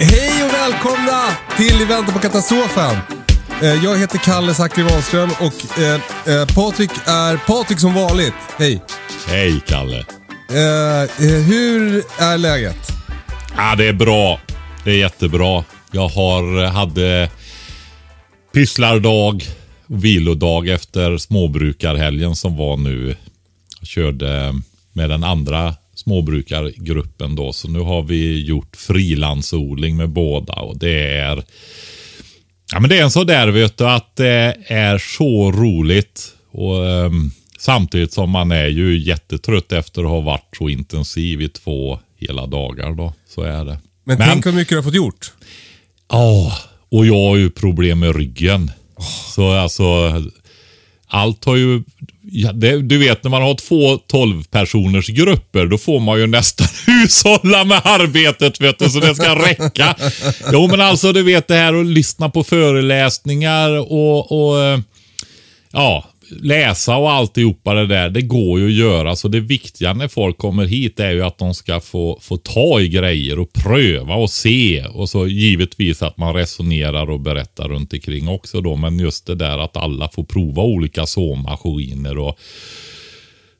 Hej och välkomna till I väntan på katastrofen. Eh, Jag heter Kalle Zackari Wahlström och eh, eh, Patrik är Patrik som vanligt. Hej. Hej Kalle. Eh, hur är läget? Ja, det är bra. Det är jättebra. Jag har, hade pysslardag och vilodag efter småbrukarhelgen som var nu. Jag körde med den andra småbrukargruppen då. Så nu har vi gjort frilansodling med båda och det är Ja men det är en sådär vet du att det är så roligt. Och ehm, Samtidigt som man är ju jättetrött efter att ha varit så intensiv i två hela dagar då. Så är det. Men, tänk vad mycket du har fått gjort. Ja, och jag har ju problem med ryggen. Så alltså, allt har ju... Ja, det, du vet när man har två 12 personers grupper då får man ju nästan hushålla med arbetet vet du, så det ska räcka. Jo men alltså du vet det här att lyssna på föreläsningar och, och eh, ja, läsa och alltihopa det där. Det går ju att göra. Så det viktiga när folk kommer hit är ju att de ska få, få ta i grejer och pröva och se. Och så givetvis att man resonerar och berättar runt omkring också då. Men just det där att alla får prova olika såmaskiner och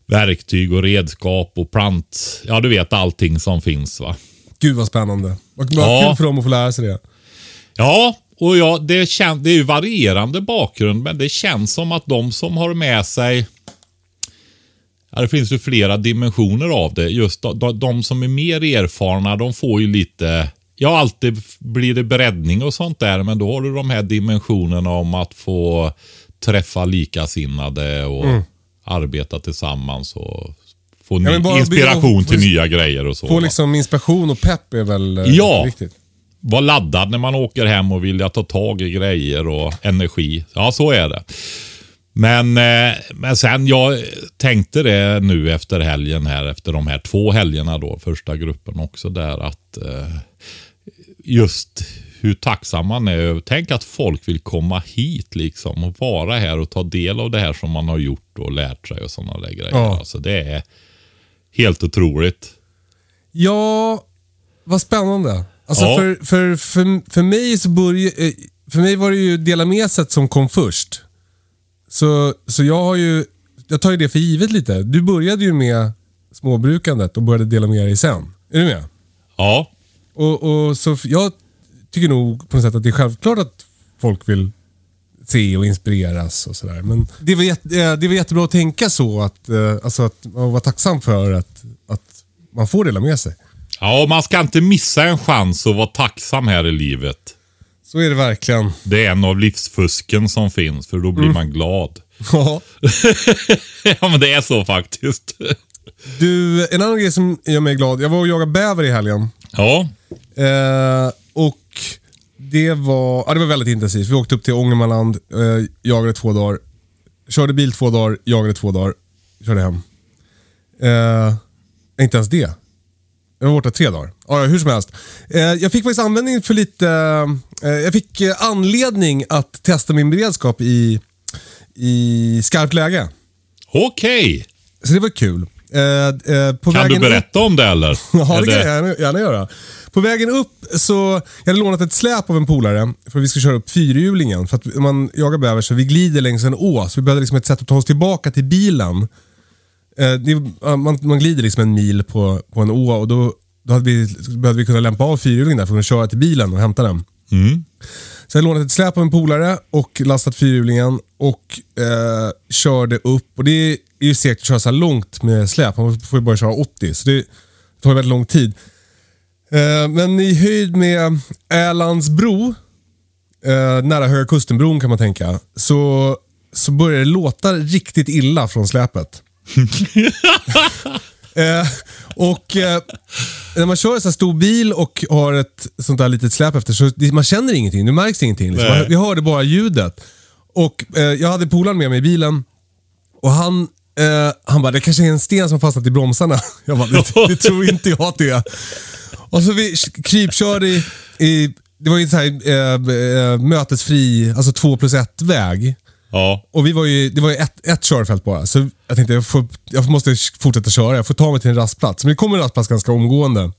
verktyg och redskap och plant. Ja, du vet allting som finns va. Gud vad spännande. Vad Ja. kul för dem att få lära sig det. Ja, och ja, det, kän, det är ju varierande bakgrund, men det känns som att de som har med sig Ja, det finns ju flera dimensioner av det. Just de, de, de som är mer erfarna, de får ju lite... Ja, alltid blir det breddning och sånt där, men då har du de här dimensionerna om att få träffa likasinnade och arbeta tillsammans och få bara- inspiration till nya grejer och så. Få liksom inspiration och pepp är väl eh, Ja. viktigt. Vara laddad när man åker hem och vilja ta tag i grejer och energi. Ja, så är det. Men, eh, men sen, jag tänkte det nu efter helgen här, efter de här två helgerna då, första gruppen också där, att eh, just hur tacksam man är. Tänk att folk vill komma hit liksom och vara här och ta del av det här som man har gjort och lärt sig och sådana där grejer. Ja. Alltså det är helt otroligt. Ja, vad spännande. Alltså Ja. för, för, för, för mig så började, eh, för mig var det ju Dela med sig som kom först. Så, så jag har ju, jag tar ju det för givet lite. Du började ju med småbrukandet och började dela med dig sen. Är du med? Ja, Och, och så jag tycker nog på något sätt att det är självklart att folk vill se och inspireras och sådär. Men det var, jätte, eh, det var jättebra att tänka så, att, eh, alltså att man var tacksam för att, att man får dela med sig. Ja, man ska inte missa en chans att vara tacksam här i livet. Så är det verkligen. Det är en av livsfusken som finns, för då blir man glad. Ja. ja, men det är så faktiskt. Du, en annan grej som gör mig glad. Jag var och jagade bäver i helgen. ja, Eh, och det var, ja, det var väldigt intensivt. Vi åkte upp till Ångermanland, eh, jagade två dagar. Körde bil två dagar, jagade två dagar. Körde hem. Eh, inte ens det. Jag var borta tre dagar. Ja, hur som helst. Eh, jag fick faktiskt användning för lite... Eh, jag fick eh, anledning att testa min beredskap i, i skarpt läge. okej. Så det var kul. Eh, eh, på Kan du berätta om det eller? Ja, det kan jag gärna, gärna göra. På vägen upp så, jag hade lånat ett släp av en polare för att vi ska köra upp fyrhjulingen. För att man jagar bäver så vi glider längs en å, så vi behövde liksom ett sätt att ta oss tillbaka till bilen. Eh, det, ja, man, man glider liksom en mil på, på en å och då, då hade vi, behövde vi kunna lämpa av fyrhjulingen där för att kunna köra till bilen och hämta den. Så jag lånade ett släp av en polare och lastat fyrhjulingen och eh, körde upp. Och Det är ju segt att köra så här långt med släp. Man får ju bara köra 80, så det tar väldigt lång tid. Eh, men i höjd med Älandsbro, eh, nära Höga Kustenbron kan man tänka, så, så börjar det låta riktigt illa från släpet. Eh, och eh, när man kör en sån här stor bil och har ett sånt där litet släp efter så man känner ingenting. Det märks ingenting. Liksom. Man, vi hörde bara ljudet. Och eh, Jag hade polaren med mig i bilen och han, eh, han bara, det kanske är en sten som har fastnat i bromsarna. Jag bara, det, det tror inte jag att det är. Och så vi krypkörde i, i det var ju så här, eh, mötesfri, alltså två plus ett väg. Ja. Och vi var ju, det var ju ett, ett körfält bara, så jag tänkte jag, får, jag måste fortsätta köra. Jag får ta mig till en rastplats. Men det kom en rastplats ganska omgående.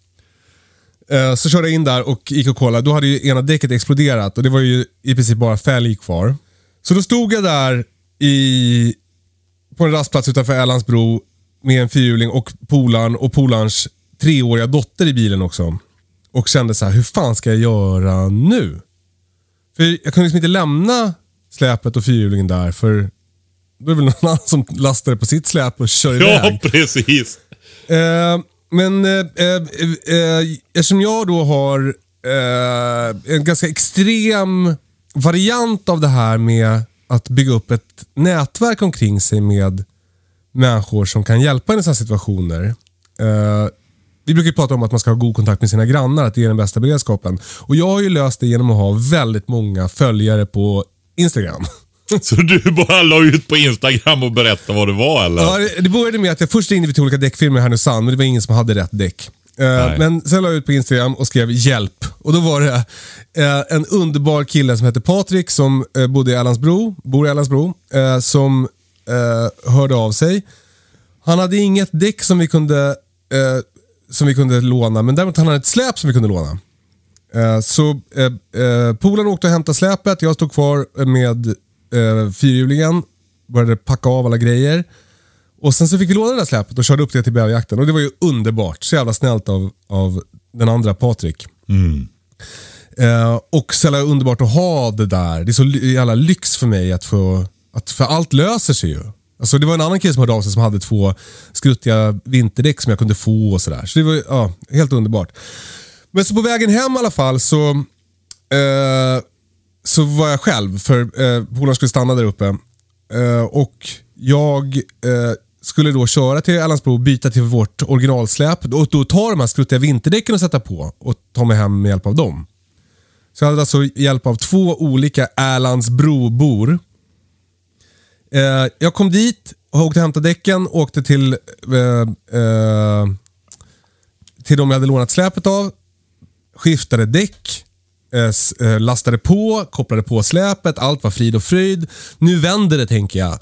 Eh, så körde jag in där och gick och kollade. Då hade ju ena däcket exploderat och det var ju i princip bara fälg kvar. Så då stod jag där i, på en rastplats utanför Älandsbro med en fyrhjuling och polaren och polarns treåriga dotter i bilen också. Och kände så här, hur fan ska jag göra nu? För jag kunde liksom inte lämna släpet och fyrhjulingen där för då är det väl någon annan som lastar det på sitt släp och kör ja, iväg. precis. Eh, men eh, eh, eh, eftersom jag då har eh, en ganska extrem variant av det här med att bygga upp ett nätverk omkring sig med människor som kan hjälpa en i sådana situationer. Eh, vi brukar ju prata om att man ska ha god kontakt med sina grannar, att det är den bästa beredskapen. Och Jag har ju löst det genom att ha väldigt många följare på Instagram. Så du bara la ut på Instagram och berättade vad det var eller? Ja, det- började med att jag först ringde vi till olika däckfirmor i Härnösand, men det var ingen som hade rätt däck. Eh, Nej. men sen la jag ut på Instagram och skrev hjälp. Och då var det eh, en underbar kille som hette Patrik som eh, bodde i Älandsbro, bor i Älandsbro, eh, som hörde av sig. Han hade inget däck som vi kunde, som vi kunde låna, men däremot han hade ett släp som vi kunde låna. Eh, Så eh, eh, polaren åkte och hämtade släpet, jag stod kvar med fyrhjulingen, började packa av alla grejer. Och Sen så fick vi låna det där släpet och körde upp det till bäverjakten. Och det var ju underbart. Så jävla snällt av, av den andra Patrik. Eh, och så jävla underbart att ha det där. Det är så jävla lyx för mig att få... Att, för allt löser sig ju. Alltså det var en annan kille som hörde av sig som hade två skruttiga vinterdäck som jag kunde få och sådär. Så det var ja, helt underbart. Men så på vägen hem i alla fall så, eh, så var jag själv, för eh, polaren skulle stanna där uppe. Eh, och jag eh, skulle då köra till Älandsbro och byta till vårt originalsläp. Och då ta de här skruttiga vinterdäcken och sätta på och ta mig hem med hjälp av dem. Så jag hade alltså hjälp av två olika Älandsbrobor. Eh, jag kom dit och åkte och hämtade däcken och åkte till, eh, eh, till de jag hade lånat släpet av. Skiftade däck, eh, eh, lastade på, kopplade på släpet. Allt var frid och fröjd. Nu vänder det tänker jag.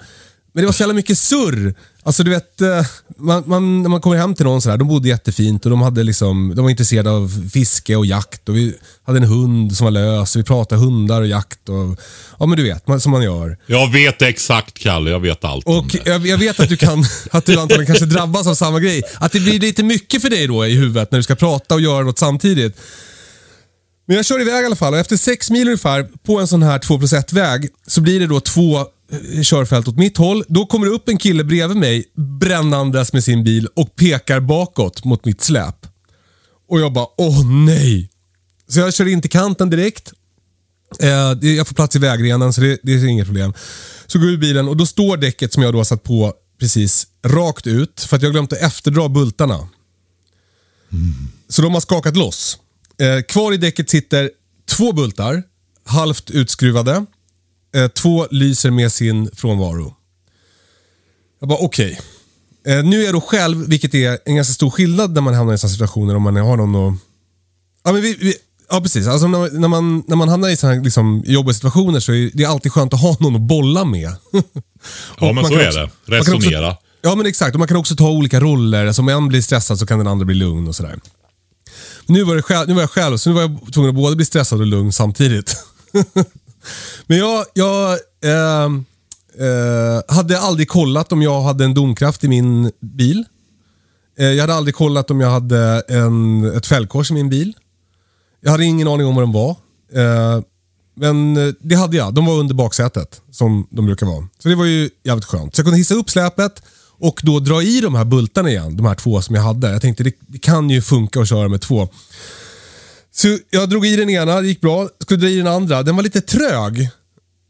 Men det var så jävla mycket surr. Alltså du vet, eh, man, man, när man kommer hem till någon sådär, de bodde jättefint och de, hade liksom, de var intresserade av fiske och jakt. Och vi hade en hund som var lös och vi pratade hundar och jakt. Och, ja men du vet, man, som man gör. Jag vet exakt Kalle, jag vet allt om Och det. jag, jag vet att du kan, att du antagligen kanske drabbas av samma grej. Att det blir lite mycket för dig då i huvudet när du ska prata och göra något samtidigt. Men jag kör iväg i alla fall och efter sex mil ungefär på en sån här 2 plus 1 väg så blir det då två Eh, körfält åt mitt håll. Då kommer det upp en kille bredvid mig brännandes med sin bil och pekar bakåt mot mitt släp. Och jag bara, åh nej. Så jag kör in till kanten direkt. Eh, jag får plats i vägrenen så det, det är inget problem. Så går jag ur bilen och då står däcket som jag då har satt på precis rakt ut för att jag har glömt att efterdra bultarna. Så de har skakat loss. Eh, kvar i däcket sitter två bultar, halvt utskruvade. Eh, två lyser med sin frånvaro. Jag bara okej. Eh, nu är jag då själv, vilket är en ganska stor skillnad när man hamnar i sådana situationer om man har någon att Ja, men vi, vi, ja precis. Alltså, när, när, man, när man hamnar i sådana liksom, jobbiga situationer så är det alltid skönt att ha någon att bolla med. Ja, men man så är också- det. kan också- Resonera. Ja, men exakt. Och man kan också ta olika roller. Alltså, om en blir stressad så kan den andra bli lugn och sådär. Nu var, det själv, nu var jag själv, så nu var jag tvungen att både bli stressad och lugn samtidigt. men jag, jag, eh, Eh, hade aldrig kollat om jag hade en domkraft i min bil. Eh, jag hade aldrig kollat om jag hade en, ett fällkors i min bil. Jag hade ingen aning om vad de var. Eh, men eh, det hade jag. De var under baksätet, som de brukar vara. Så det var ju jävligt skönt. Så jag kunde hissa upp släpet och då dra i de här bultarna igen. De här två som jag hade. Jag tänkte det, det kan ju funka att köra med två. Så jag drog i den ena, det gick bra. Skulle dra i den andra. Den var lite trög.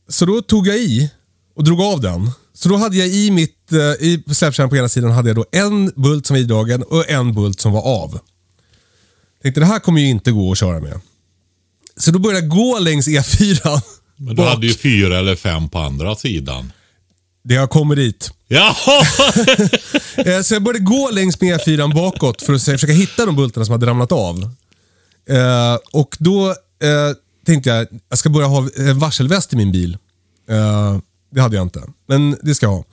Så då tog jag i och drog av den. Så då hade jag i mitt, eh, i släpkärran på ena sidan hade jag då en bult som var idragen och en bult som var av. Tänkte det här kommer ju inte gå att köra med. Så då började jag gå längs E4. Men du bak. hade ju fyra eller fem på andra sidan. Det har kommit dit. Ja! Eh, Så jag började gå längs med E4 bakåt för att försöka hitta de bultarna som hade ramlat av. Eh, Och då eh, tänkte jag jag ska börja ha en varselväst i min bil. Eh, Det hade jag inte, men det ska jag ha.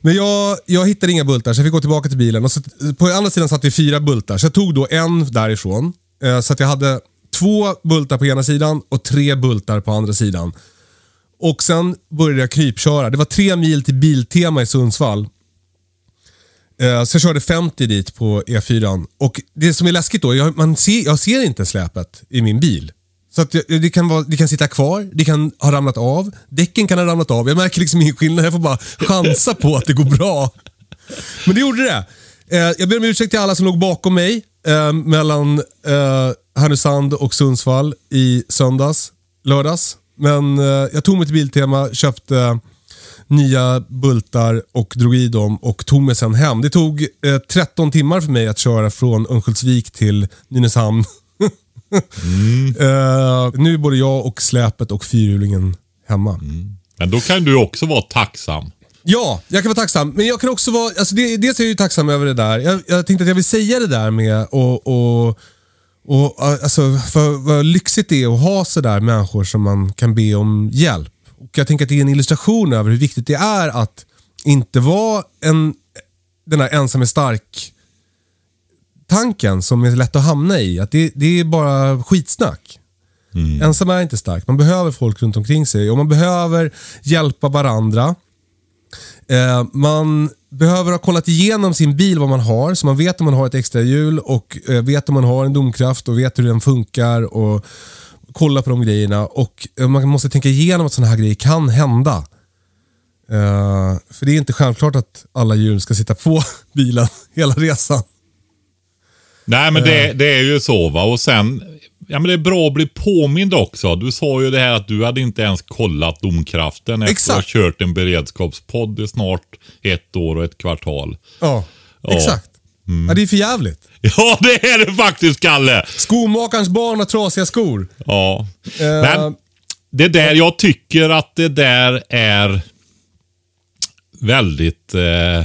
Men jag, jag hittade inga bultar så jag fick gå tillbaka till bilen. Och så, på andra sidan satt det fyra bultar, så jag tog då en därifrån. Eh, Så att jag hade två bultar på ena sidan och tre bultar på andra sidan. Och sen började jag krypköra. Det var tre mil till Biltema i Sundsvall. Eh, så jag körde 50 dit på E4. Och det som är läskigt då, jag, man ser, jag ser inte släpet i min bil. Så att jag, det, kan vara, det kan sitta kvar, det kan ha ramlat av, däcken kan ha ramlat av. Jag märker liksom ingen skillnad, jag får bara chansa på att det går bra. Men det gjorde det. Eh, jag ber om ursäkt till alla som låg bakom mig eh, mellan eh, Härnösand och Sundsvall i söndags, lördags. Men eh, jag tog mig till Biltema, köpte nya bultar och drog i dem och tog mig sen hem. Det tog eh, 13 timmar för mig att köra från Örnsköldsvik till Nynäshamn. Eh, nu är både jag och släpet och fyrhjulingen hemma. Men då kan du också vara tacksam. Ja, jag kan vara tacksam. Men jag kan också vara... Alltså det, dels är jag ju tacksam över det där. Jag, jag tänkte att jag vill säga det där med och, och, och alltså, för vad lyxigt det är att ha sådär människor som man kan be om hjälp. Och Jag tänker att det är en illustration över hur viktigt det är att inte vara en, den här ensam är stark tanken som är lätt att hamna i. Att det, det är bara skitsnack. Ensam är inte stark. Man behöver folk runt omkring sig och man behöver hjälpa varandra. Eh, man behöver ha kollat igenom sin bil vad man har, så man vet om man har ett extra hjul och eh, vet om man har en domkraft och vet hur den funkar och kolla på de grejerna. Och eh, Man måste tänka igenom att sådana här grejer kan hända. Eh, för det är inte självklart att alla hjul ska sitta på bilen hela resan. Nej, men det, det är ju så va. Och sen, ja men det är bra att bli påmind också. Du sa ju det här att du hade inte ens kollat domkraften efter Exakt. att ha kört en beredskapspodd i snart ett år och ett kvartal. Ja, Ja. exakt. Ja, det är för jävligt. Ja, det är det faktiskt, Kalle. Skomakarens barn har trasiga skor. Ja. Eh, Men det där, jag tycker att det där är väldigt... Eh,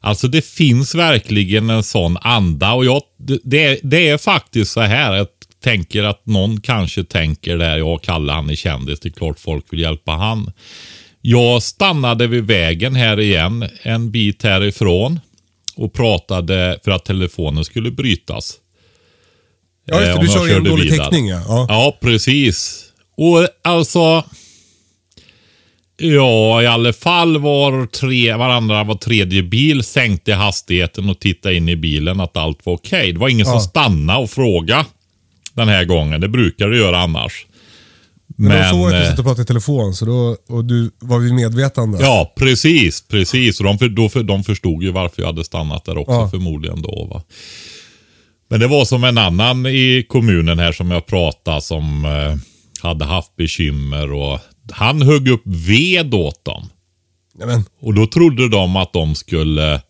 alltså det finns verkligen en sån anda och jag, det, det, är, det faktiskt så här. Jag tänker att någon kanske tänker där, jag kallar han är kändis, det är klart folk vill hjälpa han. Jag stannade vid vägen här igen, en bit härifrån och pratade för att telefonen skulle brytas. Ja, just Eh, det. om Du jag kör ju en körde dålig täckning. Ja. Ja. Ja, precis. Och alltså... Ja, i alla fall var tre, varandra var tredje bil sänkte hastigheten och tittade in i bilen att allt var okej. Det var ingen som stannade och frågade den här gången. Det brukar det göra annars. Men, de såg att du eh, satt och pratade i telefon så då, och du var vid medvetande. Ja, precis. precis. Och de, för, då, för, de förstod ju varför jag hade stannat där också Ja. förmodligen då. Va? Men det var som en annan i kommunen här som jag pratade som eh, hade haft bekymmer och han högg upp ved åt dem. Nej, men, Och då trodde de att de skulle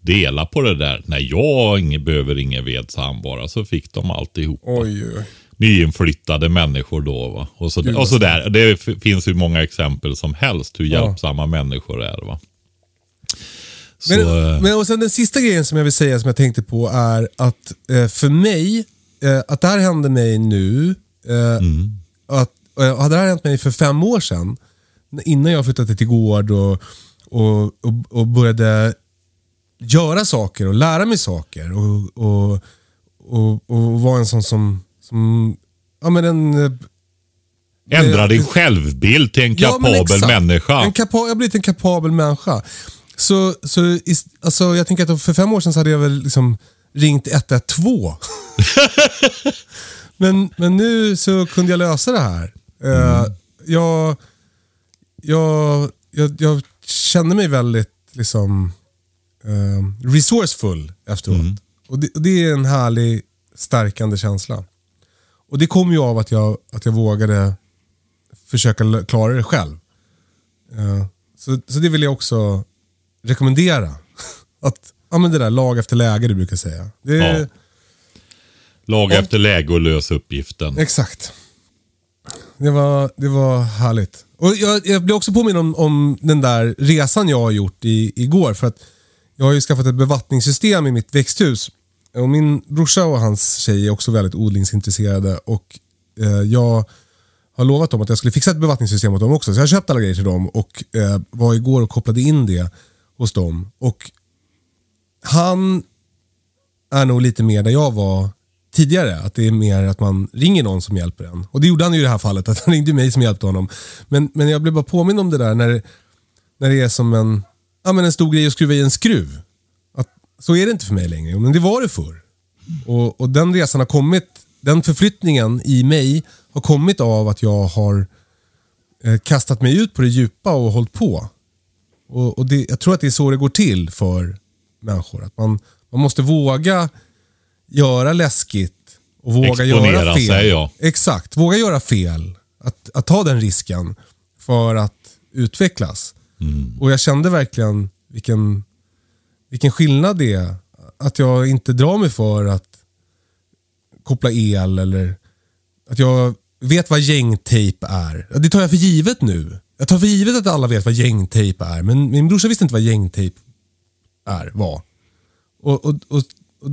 dela på det där. Nej, jag behöver ingen ved, sa han bara. Så fick de alltihop. oj, oj. Nyinflyttade människor då. Va? Och, så, Gud, och så där. Det finns hur många exempel som helst hur Ja. hjälpsamma människor är. Va? Så, Men, eh, men och sen den sista grejen som jag vill säga som jag tänkte på är att eh, för mig, eh, att det här hände mig nu, eh, Mm. att, eh, hade det här hänt mig för fem år sedan, innan jag flyttade till gård och, och, och, och började göra saker och lära mig saker och, och, och, och vara en sån som, som ja, men en, eh, Ändra Eh, din självbild till en Ja, kapabel människa. En kapa- jag har blivit en kapabel människa. Så, så alltså, jag tänker att för fem år sedan så hade jag väl liksom ringt 112. men, men nu så kunde jag lösa det här. Eh, jag, jag, jag, jag kände mig väldigt liksom eh, resourceful efteråt. Och, det, och det är en härlig, stärkande känsla. Och det kom ju av att jag, att jag vågade försöka klara det själv. Eh, så, så det vill jag också rekommendera. Att, ja men det där, lag efter läge du brukar säga. Det, Ja. Lag efter läge och lös uppgiften. Exakt. Det var, det var härligt. Och jag, jag blev också påminn om, om den där resan jag har gjort i, igår. För att jag har ju skaffat ett bevattningssystem i mitt växthus. Och min brorsa och hans tjej är också väldigt odlingsintresserade. Och eh, jag har lovat dem att jag skulle fixa ett bevattningssystem åt dem också. Så jag har köpt alla grejer till dem och eh, var igår och kopplade in det hos dem. Och han är nog lite mer där jag var tidigare. Att det är mer att man ringer någon som hjälper en. Och det gjorde han ju i det här fallet, att han ringde mig som hjälpte honom. Men, men jag blev bara påminn om det där när, det- när det är som en, ja, men en stor grej att skruva i en skruv. Så är det inte för mig längre, men det var det förr. Och, och den resan har kommit, den förflyttningen i mig har kommit av att jag har eh, kastat mig ut på det djupa och hållit på. Och, och det, jag tror att det är så det går till för människor. Att man, man måste våga göra läskigt och våga Exponera göra fel. sig, ja. Exakt, våga göra fel. Att, att ta den risken för att utvecklas. Mm. Och jag kände verkligen vilken, vilken skillnad det är. Att jag inte drar mig för att koppla el eller att jag vet vad gängtejp är. Det tar jag för givet nu. Jag tar för givet att alla vet vad gängtejp är. Men min brorsa visste inte vad gängtejp är, var. Och, och, och, och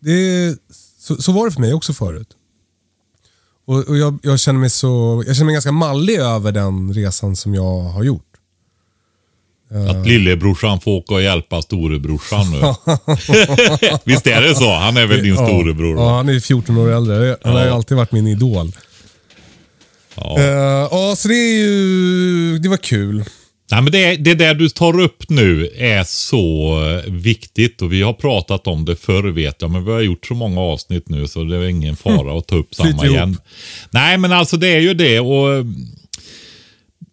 det, så, så var det för mig också förut. Och, och jag, jag, känner mig så, jag känner mig ganska mallig över den resan som jag har gjort. Att lillebrorsan får åka och hjälpa storebrorsan nu. Visst är det så? Han är väl din storebror? Ja, han är 14 år äldre. Han har ju Ja. alltid varit min idol. Ja. Eh, Ja, så det är ju... Det var kul. Nej, men det, det där du tar upp nu är så eh, viktigt och vi har pratat om det förr vet jag, men vi har gjort så många avsnitt nu så det är ingen fara att ta upp samma Flyter ihop. igen. Nej, men alltså det är ju det och eh,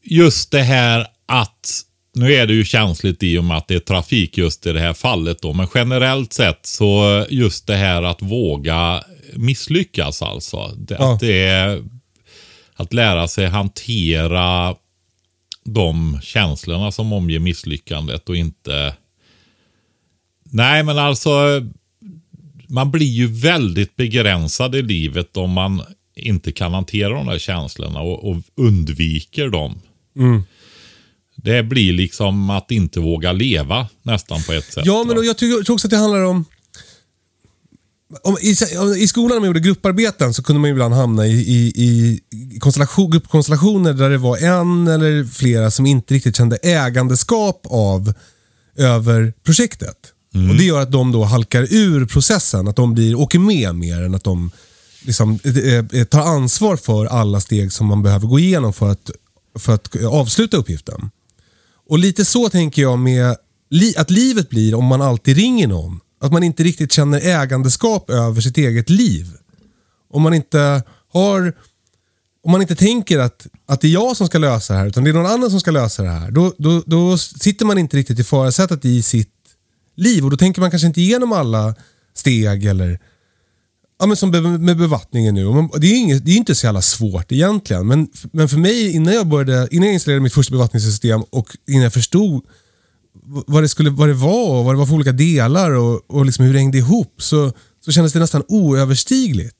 just det här att nu är det ju känsligt i och med att det är trafik just i det här fallet då, men generellt sett så just det här att våga misslyckas alltså. Det, Ja. Att det är att lära sig hantera de känslorna som omger misslyckandet och inte... Nej, men alltså man blir ju väldigt begränsad i livet om man inte kan hantera de där känslorna och, och undviker dem. Det blir liksom att inte våga leva nästan på ett sätt. Ja, men och jag tror också att det handlar om... om i, I skolan när man gjorde grupparbeten så kunde man ibland hamna i, i, i konstellation, gruppkonstellationer där det var en eller flera som inte riktigt kände ägandeskap av över projektet. Och Det gör att de då halkar ur processen, att de blir, åker med mer än att de liksom, eh, eh, tar ansvar för alla steg som man behöver gå igenom för att, för att avsluta uppgiften. Och lite så tänker jag med li att livet blir om man alltid ringer någon. Att man inte riktigt känner ägandeskap över sitt eget liv. Om man inte har om man inte tänker att, att det är jag som ska lösa det här, utan det är någon annan som ska lösa det här. Då, då, då sitter man inte riktigt i förarsätet i sitt liv och då tänker man kanske inte igenom alla steg eller Ja, men som med bevattningen nu. Det är, inget, det är inte så jävla svårt egentligen. Men, men för mig, innan jag, började, innan jag installerade mitt första bevattningssystem och innan jag förstod vad det, skulle, vad det var och vad det var för olika delar och, och liksom hur det hängde ihop så, så kändes det nästan oöverstigligt.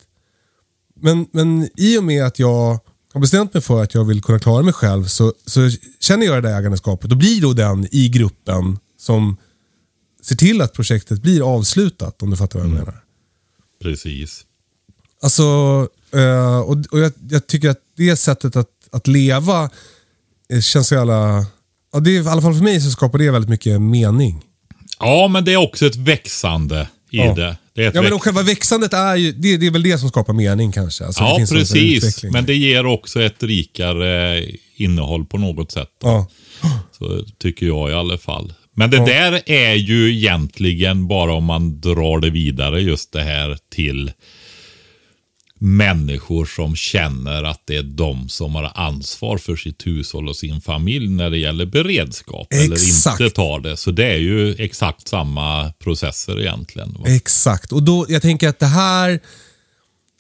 Men, men i och med att jag har bestämt mig för att jag vill kunna klara mig själv så, så känner jag det där ägandeskapet och blir då den i gruppen som ser till att projektet blir avslutat om du fattar vad jag menar. Precis. Alltså, eh, och, och jag, jag tycker att det sättet att, att leva eh, känns så jävla... Ja, det är, I alla fall för mig så skapar det väldigt mycket mening. Ja, men det är också ett växande i Ja. det. det Ja, men och själva växandet är ju, det, det är väl det som skapar mening kanske. Alltså, ja precis. Men det ger också ett rikare innehåll på något sätt. Ja. Så tycker jag i alla fall. Men det där är ju egentligen bara om man drar det vidare just det här till människor som känner att det är de som har ansvar för sitt hushåll och sin familj när det gäller beredskap. Eller Exakt. inte tar det. Så det är ju exakt samma processer egentligen. va? Exakt. Och då, jag tänker att det här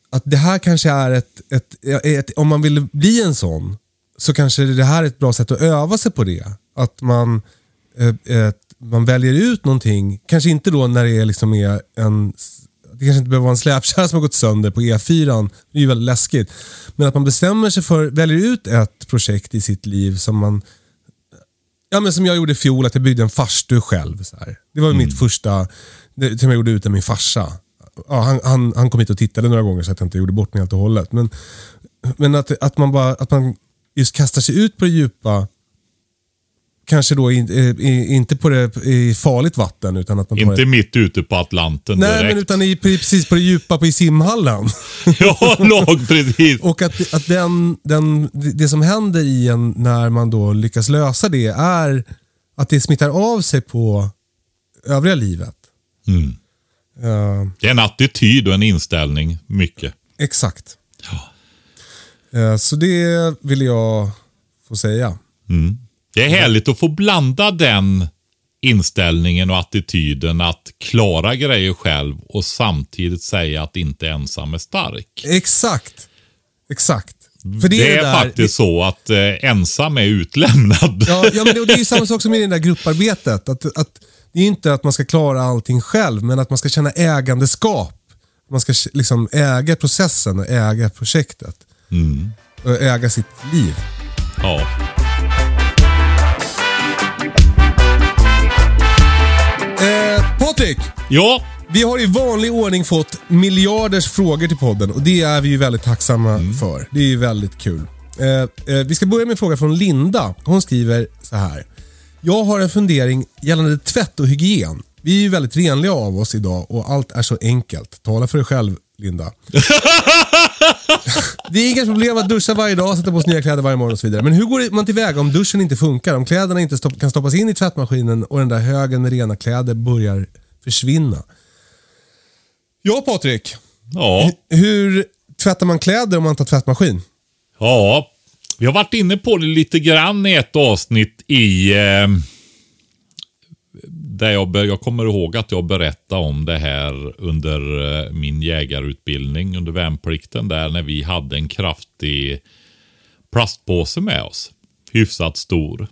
att det här kanske är ett, ett, ett, om man vill bli en sån, så kanske det här är ett bra sätt att öva sig på det. Att man, man väljer ut någonting, kanske inte då när det är, liksom är en, det kanske inte behöver vara en släpkärra som har gått sönder på E4, det är ju väldigt läskigt. Men att man bestämmer sig för, väljer ut ett projekt i sitt liv som man Ja, men som jag gjorde i fjol, att jag byggde en farstu själv. Så här. Det var mitt första, det, som jag gjorde utan min farsa. Ja, han, han, han kom hit och tittade några gånger så att jag inte gjorde bort mig helt och hållet. Men, men att, att, man bara, att man just kastar sig ut på det djupa, kanske då in, eh, inte på det, i farligt vatten. Utan att man Inte det, mitt ute på Atlanten Nej, direkt. men utan i, precis på det djupa på i simhallen. ja, lag precis. Och att, att den, den, det som händer i en när man då lyckas lösa det är att det smittar av sig på övriga livet. Mm. Eh, Det är en attityd och en inställning, mycket. exakt. Eh, så det vill jag få säga. Det är härligt att få blanda den inställningen och attityden att klara grejer själv och samtidigt säga att inte ensam är stark. Exakt. Exakt. För Det, det, är där, faktiskt så att eh, ensam är utlämnad. Ja, ja men det, det är ju samma sak som i det där grupparbetet. Att, att, det är inte att man ska klara allting själv, men att man ska känna ägandeskap. Man ska liksom äga processen och äga projektet. Och äga sitt liv. Ja. Patrik! ja, Vi har i vanlig ordning fått miljarders frågor till podden och det är vi ju väldigt tacksamma för. Det är ju väldigt kul. Eh, eh, vi ska börja med en fråga från Linda. Hon skriver så här. Jag har en fundering gällande tvätt och hygien. Vi är ju väldigt renliga av oss idag och allt är så enkelt. Tala för dig själv, Linda. det är inga problem att duscha varje dag, sätta på sig nya kläder varje morgon och så vidare. Men hur går man tillväga om duschen inte funkar? Om kläderna inte stopp- kan stoppas in i tvättmaskinen och den där högen med rena kläder börjar försvinna? Ja, Patrik. ja, Hur tvättar man kläder om man tar tvättmaskin? ja. Vi har varit inne på det lite grann i ett avsnitt i... Eh, där jag, jag kommer ihåg att jag berättade om det här under eh, min jägarutbildning under värnplikten. Där när vi hade en kraftig plastpåse med oss. Hyfsat stor.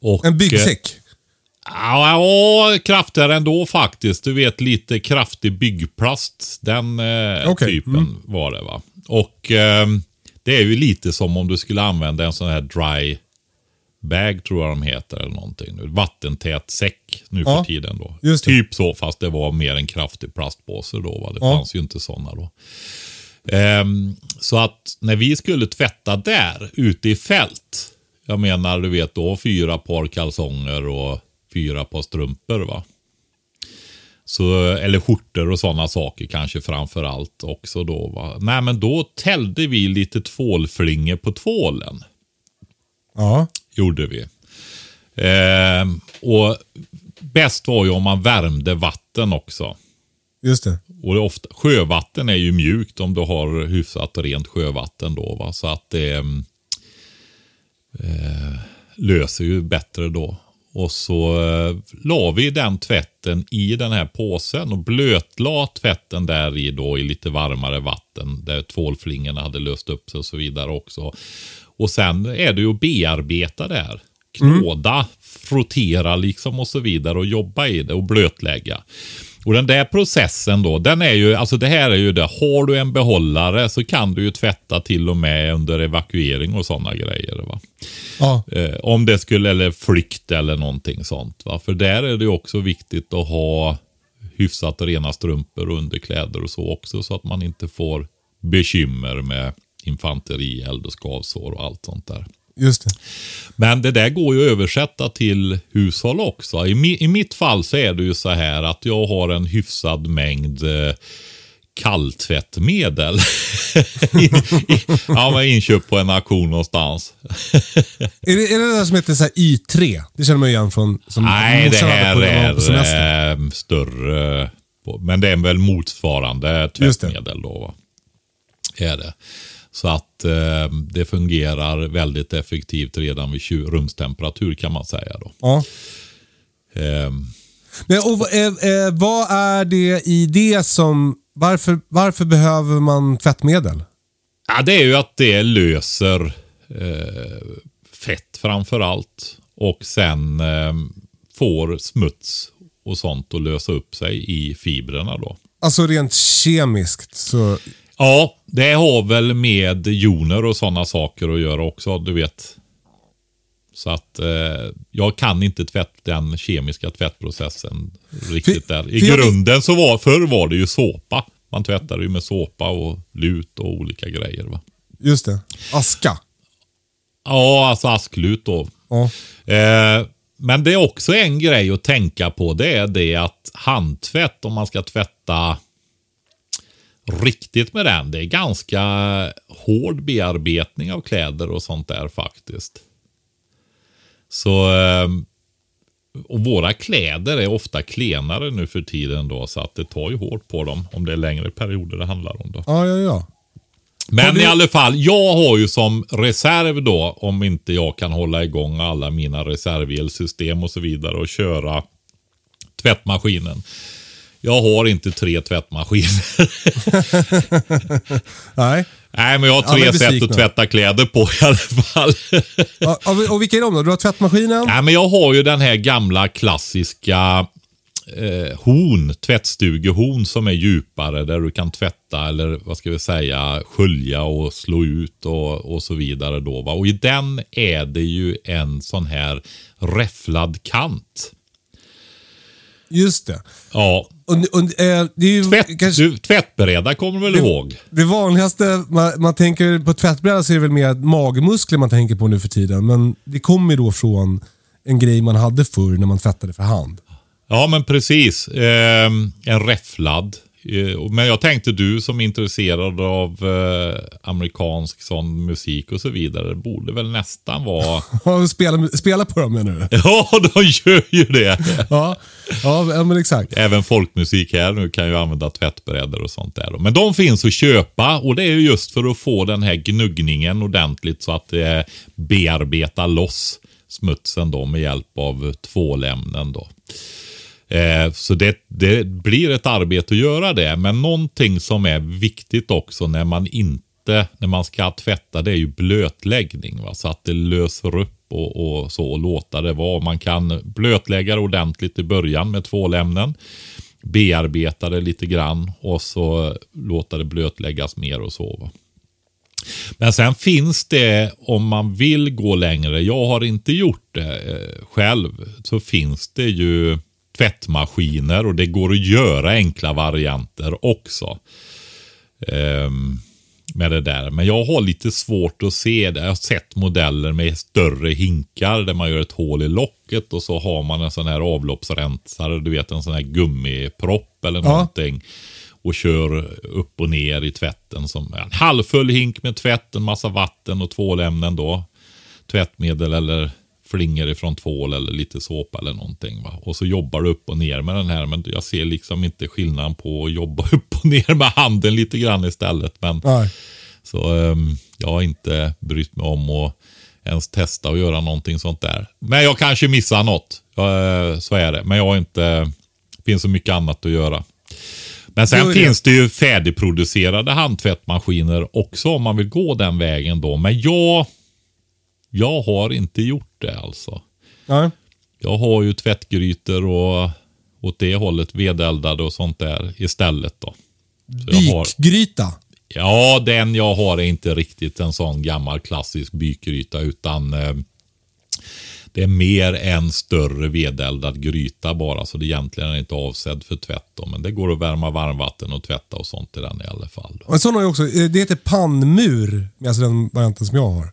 Och, En eh, byggsäck? Ja, ja, kraftigare ändå faktiskt. Du vet lite kraftig byggplast. Den eh, Okej, typen var det va. Och ehm, det är ju lite som om du skulle använda en sån här dry bag tror jag de heter eller någonting. Vattentät säck nu Ja, för tiden då. Typ så fast det var mer en kraftig plastpåse då. Va? Det Ja. fanns ju inte sådana då. Ehm, så att när vi skulle tvätta där ute i fält. Jag menar du vet då fyra par kalsonger och fyra par strumpor va. Så, eller skjortor och sådana saker kanske framför allt också då va. Nej men då tällde vi lite tvålflingor på tvålen. Ja. Gjorde vi. Ehm, och bäst var ju om man värmde vatten också. Just det. Och det ofta, sjövatten är ju mjukt om du har hyfsat rent sjövatten då. Va? Så att det mm, eh, löser ju bättre då. Och så eh, la vi den tvätten i den här påsen och blötla tvätten där i då i lite varmare vatten där tvålflingorna hade löst upp sig och så vidare också. Och sen är det ju att bearbeta det här. Knåda, frottera liksom och så vidare och jobba i det och blötlägga. Och den där processen då, den är ju, alltså det här är ju det, har du en behållare så kan du ju tvätta till och med under evakuering och sådana grejer. Va? Ja. Eh, om det skulle, eller flykt eller någonting sånt. Va? För där är det ju också viktigt att ha hyfsat rena strumpor och underkläder och så också. Så att man inte får bekymmer med infanterield och skavsår och allt sånt där. Just det. Men det där går ju att översätta till hushåll också. I, mi, I mitt fall så är det ju så här att jag har en hyfsad mängd eh, kalltvättmedel. I, i, ja, men inköpt på en auktion någonstans. Är det, är det det där som heter så här Y3? Det känner man igen från... Som Nej, det här på på är eh, större. på- Men det är väl motsvarande tvättmedel då. Va? Är det. Så att eh, det fungerar väldigt effektivt redan vid 20 rumstemperatur kan man säga då. Ja. Eh, Men, och, vad- eh, eh, vad är det i det som... Varför, varför behöver man tvättmedel? Ja, det är ju att det löser eh, fett framför allt. Och sen eh, får smuts och sånt att lösa upp sig i fibrerna då. Alltså rent kemiskt så... Ja, det har väl med joner och sådana saker att göra också, du vet. Så att eh, jag kan inte tvätt, den kemiska tvättprocessen riktigt För- där. I för jag- grunden så var, förr var det ju såpa. Man tvättade ju med såpa och lut och olika grejer. Va? Just det. Aska. Ja, alltså asklut då. Ja. Eh, men det är också en grej att tänka på. Det är det att handtvätt, om man ska tvätta riktigt med den. Det är ganska hård bearbetning av kläder och sånt där faktiskt. Så eh, och våra kläder är ofta klenare nu för tiden då så att det tar ju hårt på dem om det är längre perioder det handlar om då. Ja, ja, ja. Men du- i alla fall, jag har ju som reserv då, om inte jag kan hålla igång alla mina reservelsystem och så vidare och köra tvättmaskinen. Jag har inte tre tvättmaskiner. Nej. Nej, men jag har tre sätt besvikna. att tvätta kläder på i alla fall. Ja, och, och vilka är de då? Du har tvättmaskinen? Nej, men jag har ju den här gamla klassiska eh, horn, tvättstugehorn som är djupare där du kan tvätta eller vad ska vi säga skölja och slå ut och, och så vidare då. Va? Och i den är det ju en sån här räfflad kant. Just det. Ja, Och, och, eh, det är ju tvätt, kanske du, tvättbräda kommer du väl ihåg? det vanligaste, man, man tänker på tvättbräda så är det väl mer magmuskler man tänker på nu för tiden. Men det kommer ju då från en grej man hade förr när man tvättade för hand. Ja, men precis. Eh, en räfflad. Eh, men jag tänkte du som är intresserad av eh, amerikansk sån musik och så vidare borde väl nästan vara... Spela, spela på dem menar du? ja, de gör ju det. Ja, ja men exakt. Även folkmusik här nu kan ju använda tvättbrädor och sånt där. Men de finns att köpa och det är ju just för att få den här gnuggningen ordentligt så att eh, det bearbetar loss smutsen då med hjälp av tvålämnen då. Eh, så det, det blir ett arbete att göra det. Men någonting som är viktigt också när man inte, när man ska tvätta, det är ju blötläggning. Va? Så att det löser upp och, och så och låta det vara. Man kan blötlägga det ordentligt i början med tvålämnen. Bearbeta det lite grann och så låta det blötläggas mer och så. Va? Men sen finns det, om man vill gå längre, jag har inte gjort det eh, själv, så finns det ju tvättmaskiner och det går att göra enkla varianter också. Um, med det där. Men jag har lite svårt att se det. Jag har sett modeller med större hinkar där man gör ett hål i locket och så har man en sån här avloppsrensare, du vet en sån här gummipropp eller Ja. någonting. Och kör upp och ner i tvätten. Som en halvfull hink med tvätt, en massa vatten och tvålämnen då. Tvättmedel eller flingor ifrån tvål eller lite såpa eller någonting. Va? Och så jobbar du upp och ner med den här. Men jag ser liksom inte skillnaden på att jobba upp och ner med handen lite grann istället. Men Nej. så ehm, jag har inte brytt mig om att ens testa att göra någonting sånt där. Men jag kanske missar något. Eh, så är det. Men jag har inte, det finns så mycket annat att göra. Men sen det- finns det ju färdigproducerade handtvättmaskiner också om man vill gå den vägen då. Men jag, jag har inte gjort det alltså. Nej. Jag har ju tvättgrytor och åt det hållet vedeldade och sånt där istället då. Jag har- Bykgryta. Ja, den jag har är inte riktigt en sån gammal klassisk bykgryta utan eh, det är mer en större vedeldad gryta bara. Så det egentligen är inte avsedd för tvätt. Då, men det går att värma varmvatten och tvätta och sånt i den i alla fall. Då. En sån har jag också. eh, Det heter pannmur. Alltså den varianten som jag har.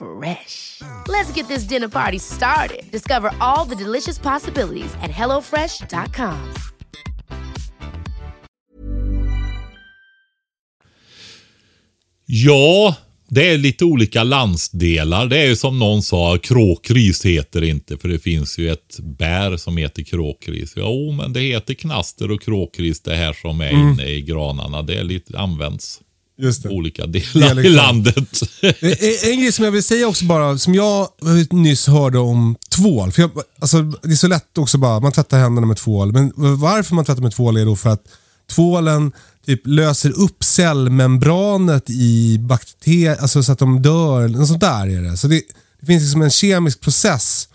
Fresh. Let's get this dinner party started. Discover all the delicious possibilities at hellofresh.com. Ja, det är lite olika landsdelar. Det är ju som någon sa, kråkris heter det inte. För det finns ju ett bär som heter kråkris. Jo, men det heter knaster och kråkris det här som är inne i granarna. Det är lite, används olika delar i landet. En, en grej som jag vill säga också bara, som jag nyss hörde om tvål. För jag, alltså, det är så lätt också bara, man tvättar händerna med tvål. Men varför man tvättar med tvål är då för att tvålen typ löser upp cellmembranet i bakterier, alltså så att de dör. Något sånt där är det. Så det, det finns liksom en kemisk process.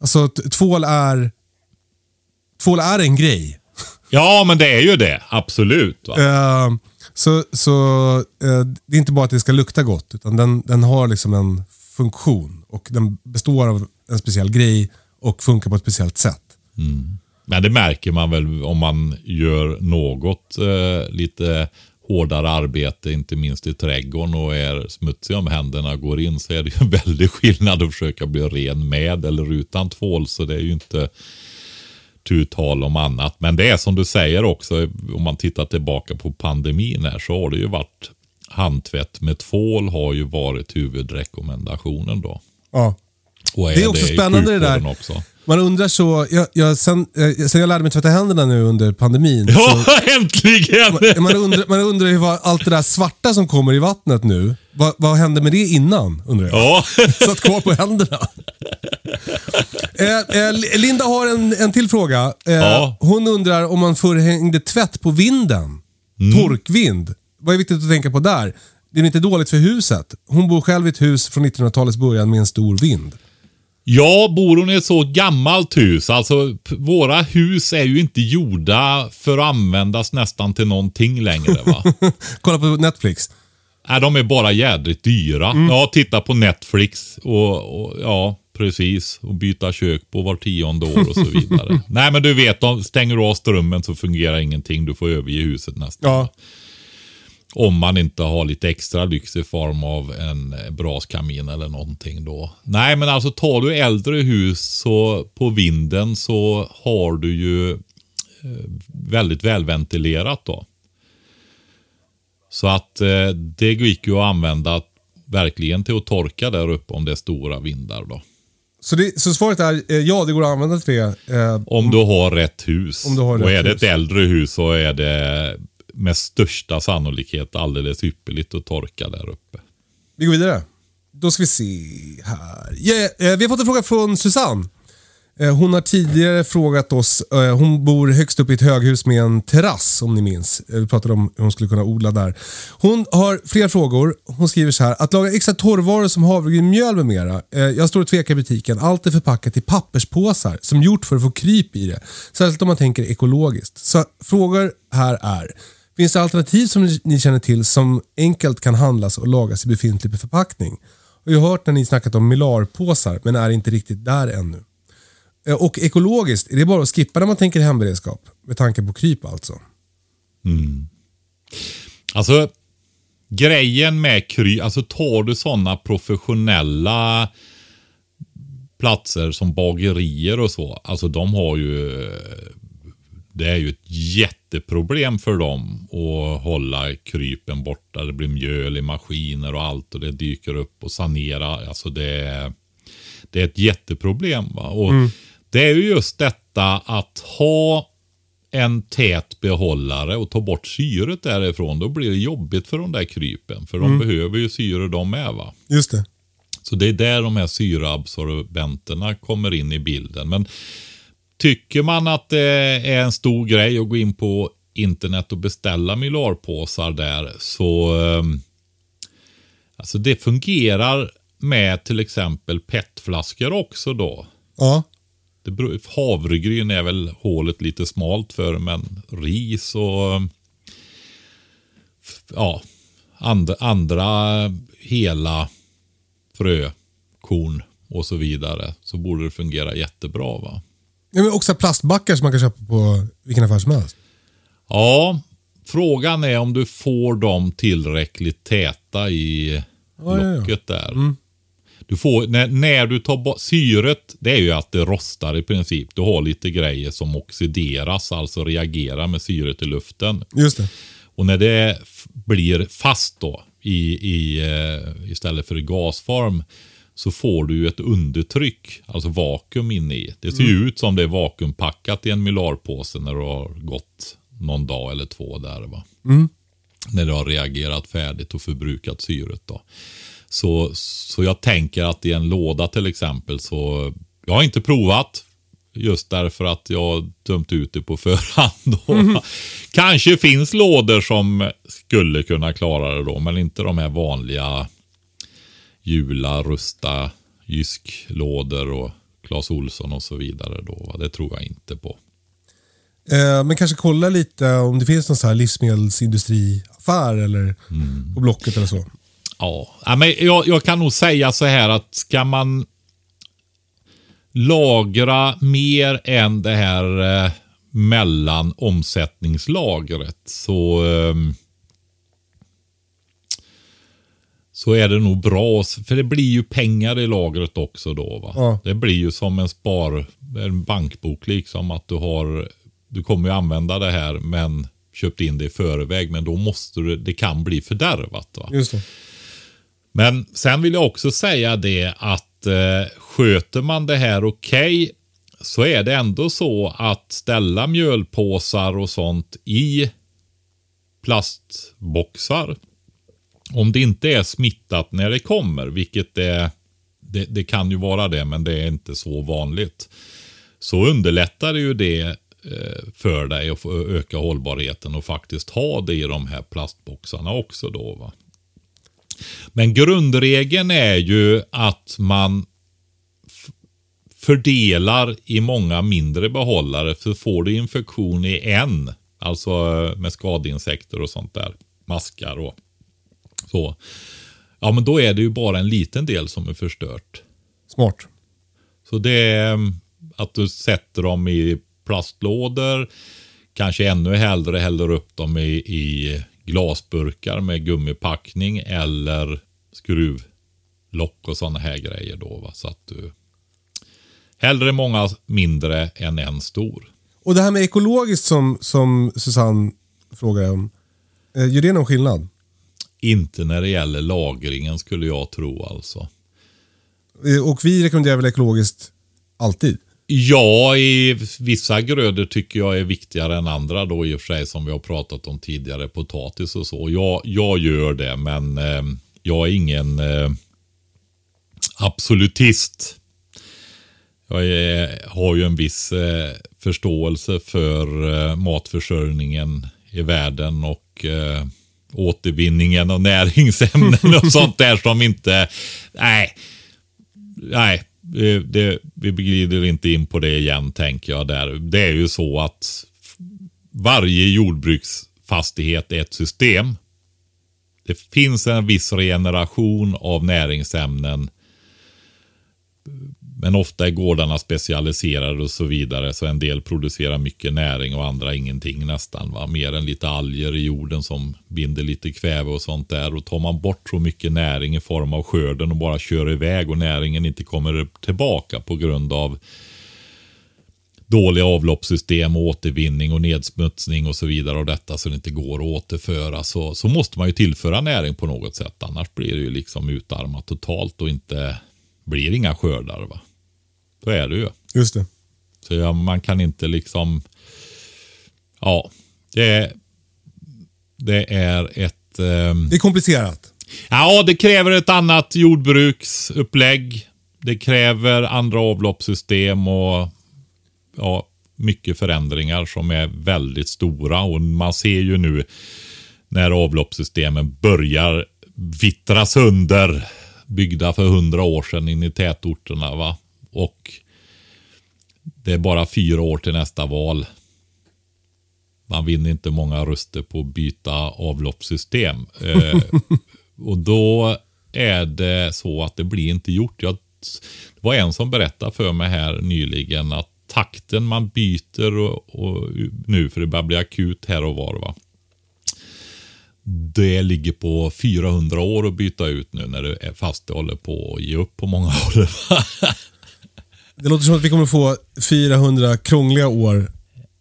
Alltså tvål är, tvål är en grej. ja, men det är ju det. Absolut. Va? Så så eh, det är inte bara att det ska lukta gott, utan den, den har liksom en funktion. Och den består av en speciell grej och funkar på ett speciellt sätt. Mm. Men det märker man väl om man gör något eh, lite hårdare arbete, inte minst i trädgården och är smutsig om händerna går in så är det ju en väldig skillnad att försöka bli ren med eller utan tvål. Så det är ju inte tu tal om annat. Men det är som du säger också, om man tittar tillbaka på pandemin här så har det ju varit handtvätt med tvål har ju varit huvudrekommendationen då. Ja. Och Det är också i spännande det där. Också. Man undrar så, jag, jag, sen, eh, sen jag lärde mig tvätta händerna nu under pandemin. Ja, Så, äntligen! man, undrar, man undrar ju vad allt det där svarta som kommer i vattnet nu, vad, vad hände med det innan? Undrar jag. Ja. Satt kvar på händerna. Eh, eh, Linda har en, en till fråga. Eh, Ja. Hon undrar om man förr hängde tvätt på vinden. Mm. Torkvind. Vad är viktigt att tänka på där? Det är inte dåligt för huset. Hon bor själv i ett hus från 1900-talets början med en stor vind. Ja, bor hon i ett så gammalt hus? Alltså, våra hus är ju inte gjorda för att användas nästan till någonting längre va? Kolla på Netflix. Nej, de är bara jädrigt dyra. Ja, titta på Netflix och, och ja, precis. Och byta kök på var tionde år och så vidare. Nej, men du vet, de stänger du av strömmen så fungerar ingenting. Du får överge huset nästan. Ja. Om man inte har lite extra lyx i form av en eh, braskamin eller någonting då. Nej, men alltså tar du äldre hus så på vinden så har du ju eh, väldigt välventilerat då. Så att eh, det gick ju att använda verkligen till att torka där uppe om det är stora vindar då. Så, det, så svaret är eh, ja, det går att använda till det. Eh, Om du har rätt hus. Om du har och rätt är det hus. ett äldre hus så är det med största sannolikhet alldeles ypperligt att torka där uppe. Vi går vidare. Då ska vi se här. Eh, vi har fått en fråga från Susanne. Eh, hon har tidigare frågat oss, eh, hon bor högst upp i ett höghus med en terrass om ni minns. Eh, vi pratade om hur hon skulle kunna odla där. Hon har fler frågor. Hon skriver så här. Att laga extra torrvaror som havregrynmjöl med mera. Jag står och tvekar i butiken. Allt är förpackat i papperspåsar som gjort för att få kryp i det. Särskilt om man tänker ekologiskt. Så frågor här är. Finns det alternativ som ni känner till som enkelt kan handlas och lagas i befintlig förpackning? Jag har hört när ni snackat om Milarpåsar men är inte riktigt där ännu. Eh, Och ekologiskt, är det bara att skippa när man tänker hemberedskap? Med tanke på kryp alltså. Alltså, grejen med kry, alltså tar du sådana professionella platser som bagerier och så, alltså de har ju, det är ju ett jätteproblem för dem att hålla krypen borta. Det blir mjöl i maskiner och allt och det dyker upp och sanera, alltså det är, det är ett jätteproblem. Va? Och Det är ju just detta att ha en tät behållare och ta bort syret därifrån, då blir det jobbigt för de där krypen. För de behöver ju syre de med va. Just det. Så det är där de här syraabsorbenterna kommer in i bilden. Men tycker man att det är en stor grej att gå in på internet och beställa mylarpåsar där så eh, alltså det fungerar med till exempel petflaskor också då. Ja. Det beror, havregryn är väl hålet lite smalt för, men ris och ja, and, andra hela frökorn och så vidare så borde det fungera jättebra. va. ja men också plastbackar som man kan köpa på vilken affär som helst. Ja, frågan är om du får dem tillräckligt täta i Ja, ja, ja. locket där. Du får, när, när du tar bort syret, det är ju att det rostar i princip. Du har lite grejer som oxideras, alltså reagerar med syret i luften. Just det. Och när det blir fast då i, i, eh, istället för i gasform så får du ju ett undertryck, alltså vakuum inne i. Det ser ju ut som det är vakuumpackat i en mylarpåse när du har gått någon dag eller två där. Va? När det har reagerat färdigt och förbrukat syret. Då. Så, så jag tänker att i en låda till exempel så, jag har inte provat. Just därför att jag dömt ut det på förhand. Då. Kanske finns lådor som skulle kunna klara det då, men inte de här vanliga Jula, Rusta, Jysk-lådor och Clas Olsson och så vidare. Då? Det tror jag inte på. Eh, men kanske kolla lite om det finns någon så här livsmedelsindustriaffär eller på Blocket eller så. Ja, ja, men jag, jag kan nog säga så här att ska man lagra mer än det här eh, mellan omsättningslagret så ehm, så är det nog bra. För det blir ju pengar i lagret också då. Va? Ja. Det blir ju som en spar, en bankbok liksom. Att du har, du kommer ju använda det här men köpt in det i förväg. Men då måste du, det kan bli fördärvat. Va? Just det. Men sen vill jag också säga det att eh, sköter man det här okej så är det ändå så att ställa mjölpåsar och sånt i plastboxar. Om det inte är smittat när det kommer, vilket det, det, det kan ju vara det, men det är inte så vanligt. Så underlättar det ju det eh, för dig att få öka hållbarheten och faktiskt ha det i de här plastboxarna också då. Va? Men grundregeln är ju att man fördelar i många mindre behållare. För får du infektion i en, alltså eh, med skadeinsekter och sånt där, maskar och så. Ja, men då är det ju bara en liten del som är förstört. Smart. Så det är mm, att du sätter dem i plastlådor. Kanske ännu hellre häller upp dem i, i glasburkar med gummipackning eller skruvlock och sådana här grejer då. Va? Så att du hellre många mindre än en stor. Och det här med ekologiskt som, som Susanne frågar om. Eh, gör det någon skillnad? Inte när det gäller lagringen skulle jag tro alltså. Eh, Och vi rekommenderar väl ekologiskt alltid? Ja, i vissa grödor tycker jag är viktigare än andra då i och för sig som vi har pratat om tidigare, potatis och så. Jag, jag gör det, men eh, jag är ingen eh, absolutist. Jag är, har ju en viss eh, förståelse för eh, matförsörjningen i världen och eh, återvinningen av näringsämnen och sånt där som inte, nej, nej, det, det, vi glider inte in på det igen tänker jag. Där. Det är ju så att varje jordbruksfastighet är ett system. Det finns en viss regeneration av näringsämnen men ofta är gårdarna specialiserade och så vidare. Så en del producerar mycket näring och andra ingenting nästan. Va? Mer än lite alger i jorden som binder lite kväve och sånt där. Och tar man bort så mycket näring i form av skörden och bara kör iväg och näringen inte kommer tillbaka på grund av dåliga avloppssystem och återvinning och nedsmutsning och så vidare och detta så det inte går att återföra så, så måste man ju tillföra näring på något sätt. Annars blir det ju liksom utarmat totalt och inte blir inga skördar. Va? Så är det ju. Just det. Så ja, man kan inte liksom... Ja, det, det är ett... ehm, Det är komplicerat. Ja, det kräver ett annat jordbruksupplägg. Det kräver andra avloppssystem och ja, mycket förändringar som är väldigt stora. Och man ser ju nu när avloppssystemen börjar vittra sönder. Byggda för hundra år sedan in i tätorterna. Va? Och det är bara fyra år till nästa val. Man vinner inte många röster på att byta avloppssystem. Eh, och då är det så att det blir inte gjort. Jag, det var en som berättade för mig här nyligen att takten man byter och, och nu, för det börjar bli akut här och var. Va? Det ligger på 400 år att byta ut nu när det är fast det håller på att ge upp på många håll. Det låter som att vi kommer få 400 krångliga år.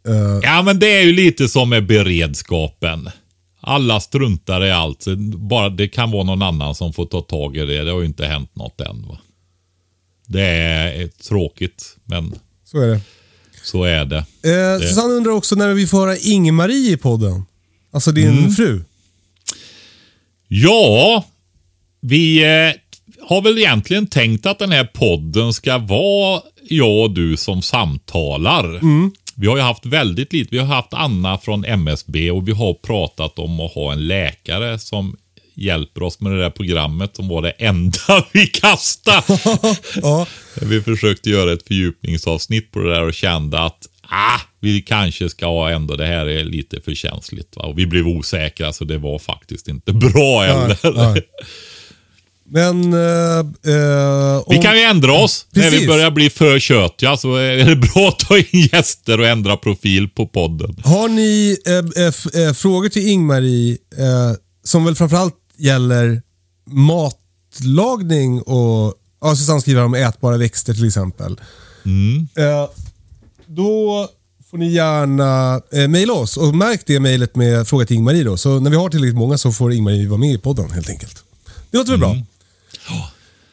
Eh, Ja, men det är ju lite som med beredskapen. Alla struntar i allt. Bara det kan vara någon annan som får ta tag i det. Det har ju inte hänt något än. Va? Det är eh, tråkigt, men så är det. så är det. Eh, Susanne undrar också när vi får höra Inge-Marie i podden. Alltså din Mm. fru. Ja, vi eh, har väl egentligen tänkt att den här podden ska vara jag och du som samtalar. Vi har ju haft väldigt lite. Vi har haft Anna från MSB och vi har pratat om att ha en läkare som hjälper oss med det där programmet som var det enda vi kastade. Ja. Vi försökte göra ett fördjupningsavsnitt på det där och kände att ah, vi kanske ska ha ändå, det här är lite för känsligt. Va? Och vi blev osäkra så det var faktiskt inte bra heller. nej. Men... Eh, eh, Vi om- kan ju ändra oss. När vi Precis. börjar bli för tjötiga så är det bra att ta in gäster och ändra profil på podden. Har ni eh, eh, eh, frågor till Ingmarie som väl framförallt gäller matlagning och ja, Susanne skriver om ätbara växter till exempel. Eh, då får ni gärna eh, mejla oss och märk det mejlet med fråga till Ingmarie då. Så när vi har tillräckligt många så får Ingmarie vara med i podden helt enkelt. Det låter väl bra?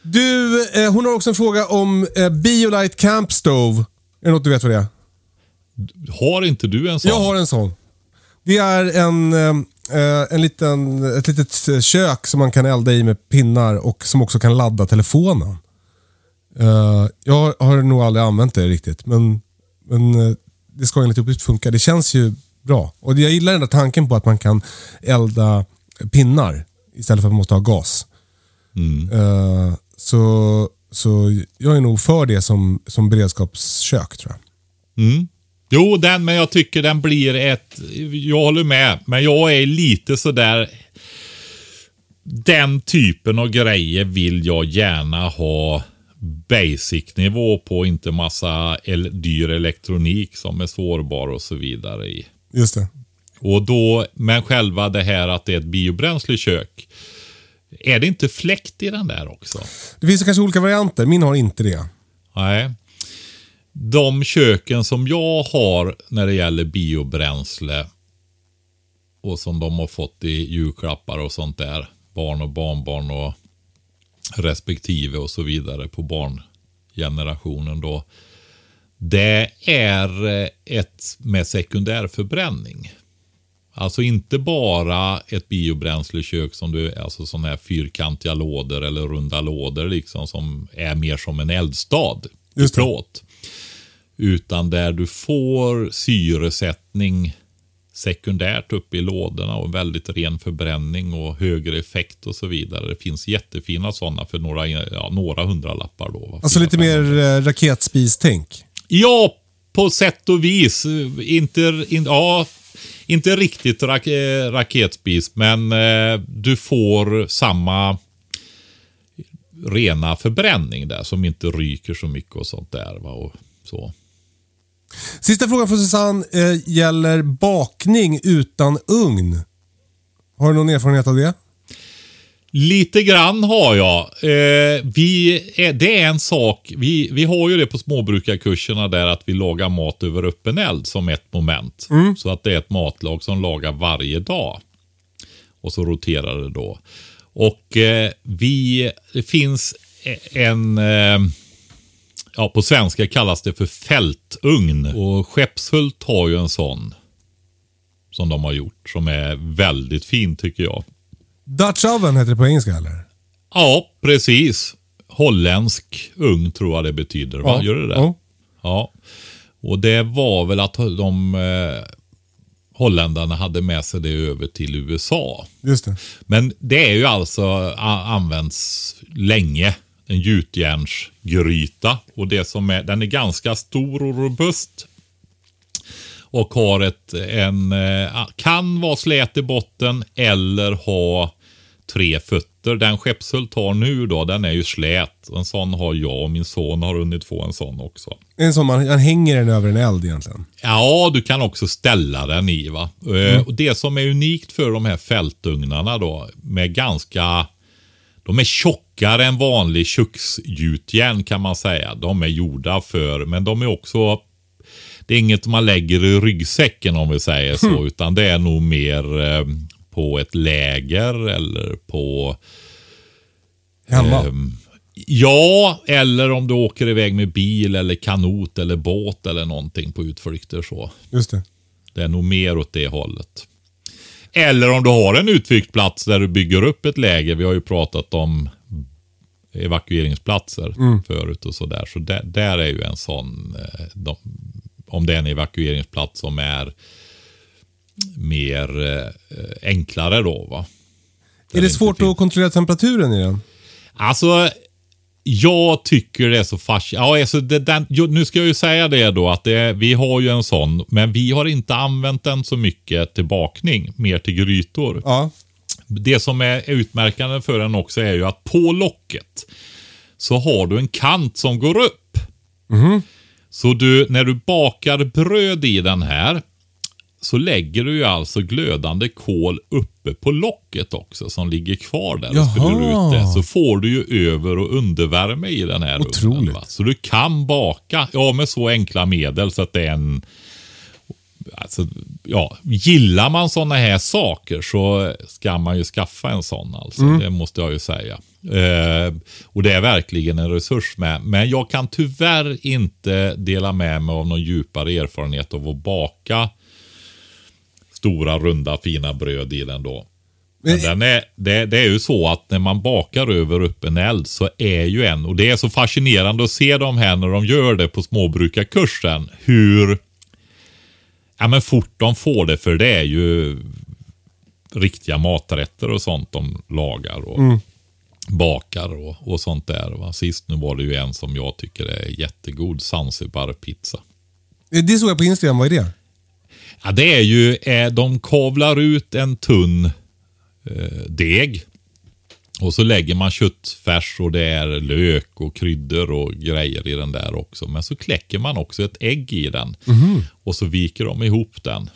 Du, eh, hon har också en fråga om eh, Biolite Camp Stove. Är det något du vet vad det är? Har inte du en sån? Jag har en sån. Det är en, eh, en liten, ett litet eh, kök som man kan elda i med pinnar och som också kan ladda telefonen. Eh, jag har nog aldrig använt det riktigt, men, men eh, det ska enligt uppgift funka. Det känns ju bra. Och Jag gillar den där tanken på att man kan elda pinnar istället för att man måste ha gas. Eh, så, så jag är nog för det som, som beredskapskök tror jag. Mm. Jo, den, men jag tycker den blir ett... Jag håller med, men jag är lite sådär... Den typen av grejer vill jag gärna ha basic-nivå på, inte massa el- dyr elektronik som är sårbar och så vidare i. Just det. Och då, men själva det här att det är ett biobränslekök. Är det inte fläkt i den där också? Det finns kanske olika varianter. Min har inte det. Nej. De köken som jag har när det gäller biobränsle och som de har fått i julklappar och sånt där. Barn och barnbarn och respektive och så vidare på barngenerationen då. Det är eh, ett med sekundärförbränning. Alltså inte bara ett biobränslekök som du, alltså sådana här fyrkantiga lådor eller runda lådor liksom som är mer som en eldstad Just det. plåt. Utan där du får syresättning sekundärt uppe i lådorna och väldigt ren förbränning och högre effekt och så vidare. Det finns jättefina sådana för några, ja, några hundralappar då. Alltså lite mer eh, raketspistänk. Ja, på sätt och vis. Inte, in, ja, inte riktigt rak, eh, raketspis, men eh, du får samma rena förbränning där som inte ryker så mycket och sånt där. Va? Och så. Sista frågan från Susanne eh, gäller bakning utan ugn. Har du någon erfarenhet av det? Lite grann har jag. Eh, vi är, det är en sak, vi, vi har ju det på småbrukarkurserna där att vi lagar mat över öppen eld som ett moment. Så att det är ett matlag som lagar varje dag. Och så roterar det då. Och eh, vi, det finns en, eh, ja på svenska kallas det för fältugn. Och Skeppshult har ju en sån. Som de har gjort, som är väldigt fin tycker jag. Dutch oven heter det på engelska eller? Ja, precis. Holländsk ugn tror jag det betyder. Va? Gör det det? Ja. Ja. Och det var väl att de eh, holländarna hade med sig det över till USA. Just det. Men det är ju alltså använts länge. En gjutjärnsgryta. Och det som är, den är ganska stor och robust. Och har ett, en, eh, kan vara slät i botten eller ha tre fötter. Den Skeppshult har nu då, den är ju slät. En sån har jag och min son har hunnit få en sån också. En sån man, man hänger den över en eld egentligen. Ja, du kan också ställa den i. va. Eh, Och Det som är unikt för de här fältugnarna då, med ganska... De är tjockare än vanlig köksgjutjärn kan man säga. De är gjorda för, men de är också... Det är inget man lägger i ryggsäcken om vi säger så, utan det är nog mer eh, på ett läger eller på... Hemma. Ehm, ja, eller om du åker iväg med bil eller kanot eller båt eller någonting på utflykter så. Just det. Det är nog mer åt det hållet. Eller om du har en utflyktsplats där du bygger upp ett läger. Vi har ju pratat om evakueringsplatser förut och sådär. Så där, där är ju en sån, eh, de, om det är en evakueringsplats som är mer eh, enklare då. Va? Är det svårt att kontrollera temperaturen i den? Alltså, jag tycker det är så fascinerande. Ja, alltså det, den, nu ska jag ju säga det då att det, vi har ju en sån, men vi har inte använt den så mycket till bakning, mer till grytor. Ja. Det som är utmärkande för den också är ju att på locket så har du en kant som går upp. Så du, när du bakar bröd i den här så lägger du ju alltså glödande kol uppe på locket också som ligger kvar där och spiller ut det. Så får du ju över och undervärme i den här Otroligt. ugnen. Va? Så du kan baka ja, med så enkla medel så att det är en Alltså, ja, gillar man sådana här saker så ska man ju skaffa en sån. Alltså. Det måste jag ju säga. Eh, och det är verkligen en resurs med. Men jag kan tyvärr inte dela med mig av någon djupare erfarenhet av att baka stora, runda, fina bröd i den då. Men den är, det, det är ju så att när man bakar över öppen eld så är ju en, och det är så fascinerande att se de här när de gör det på småbrukarkursen, hur ja, men fort de får det, för det är ju riktiga maträtter och sånt de lagar och bakar och, och sånt där. Va? Sist nu var det ju en som jag tycker är jättegod, Zanzibar-pizza. Det såg jag på Instagram. Vad är det? Ja, det är ju, eh, de kavlar ut en tunn eh, deg. Och så lägger man köttfärs och det är lök och kryddor och grejer i den där också. Men så kläcker man också ett ägg i den. Och så viker de ihop den.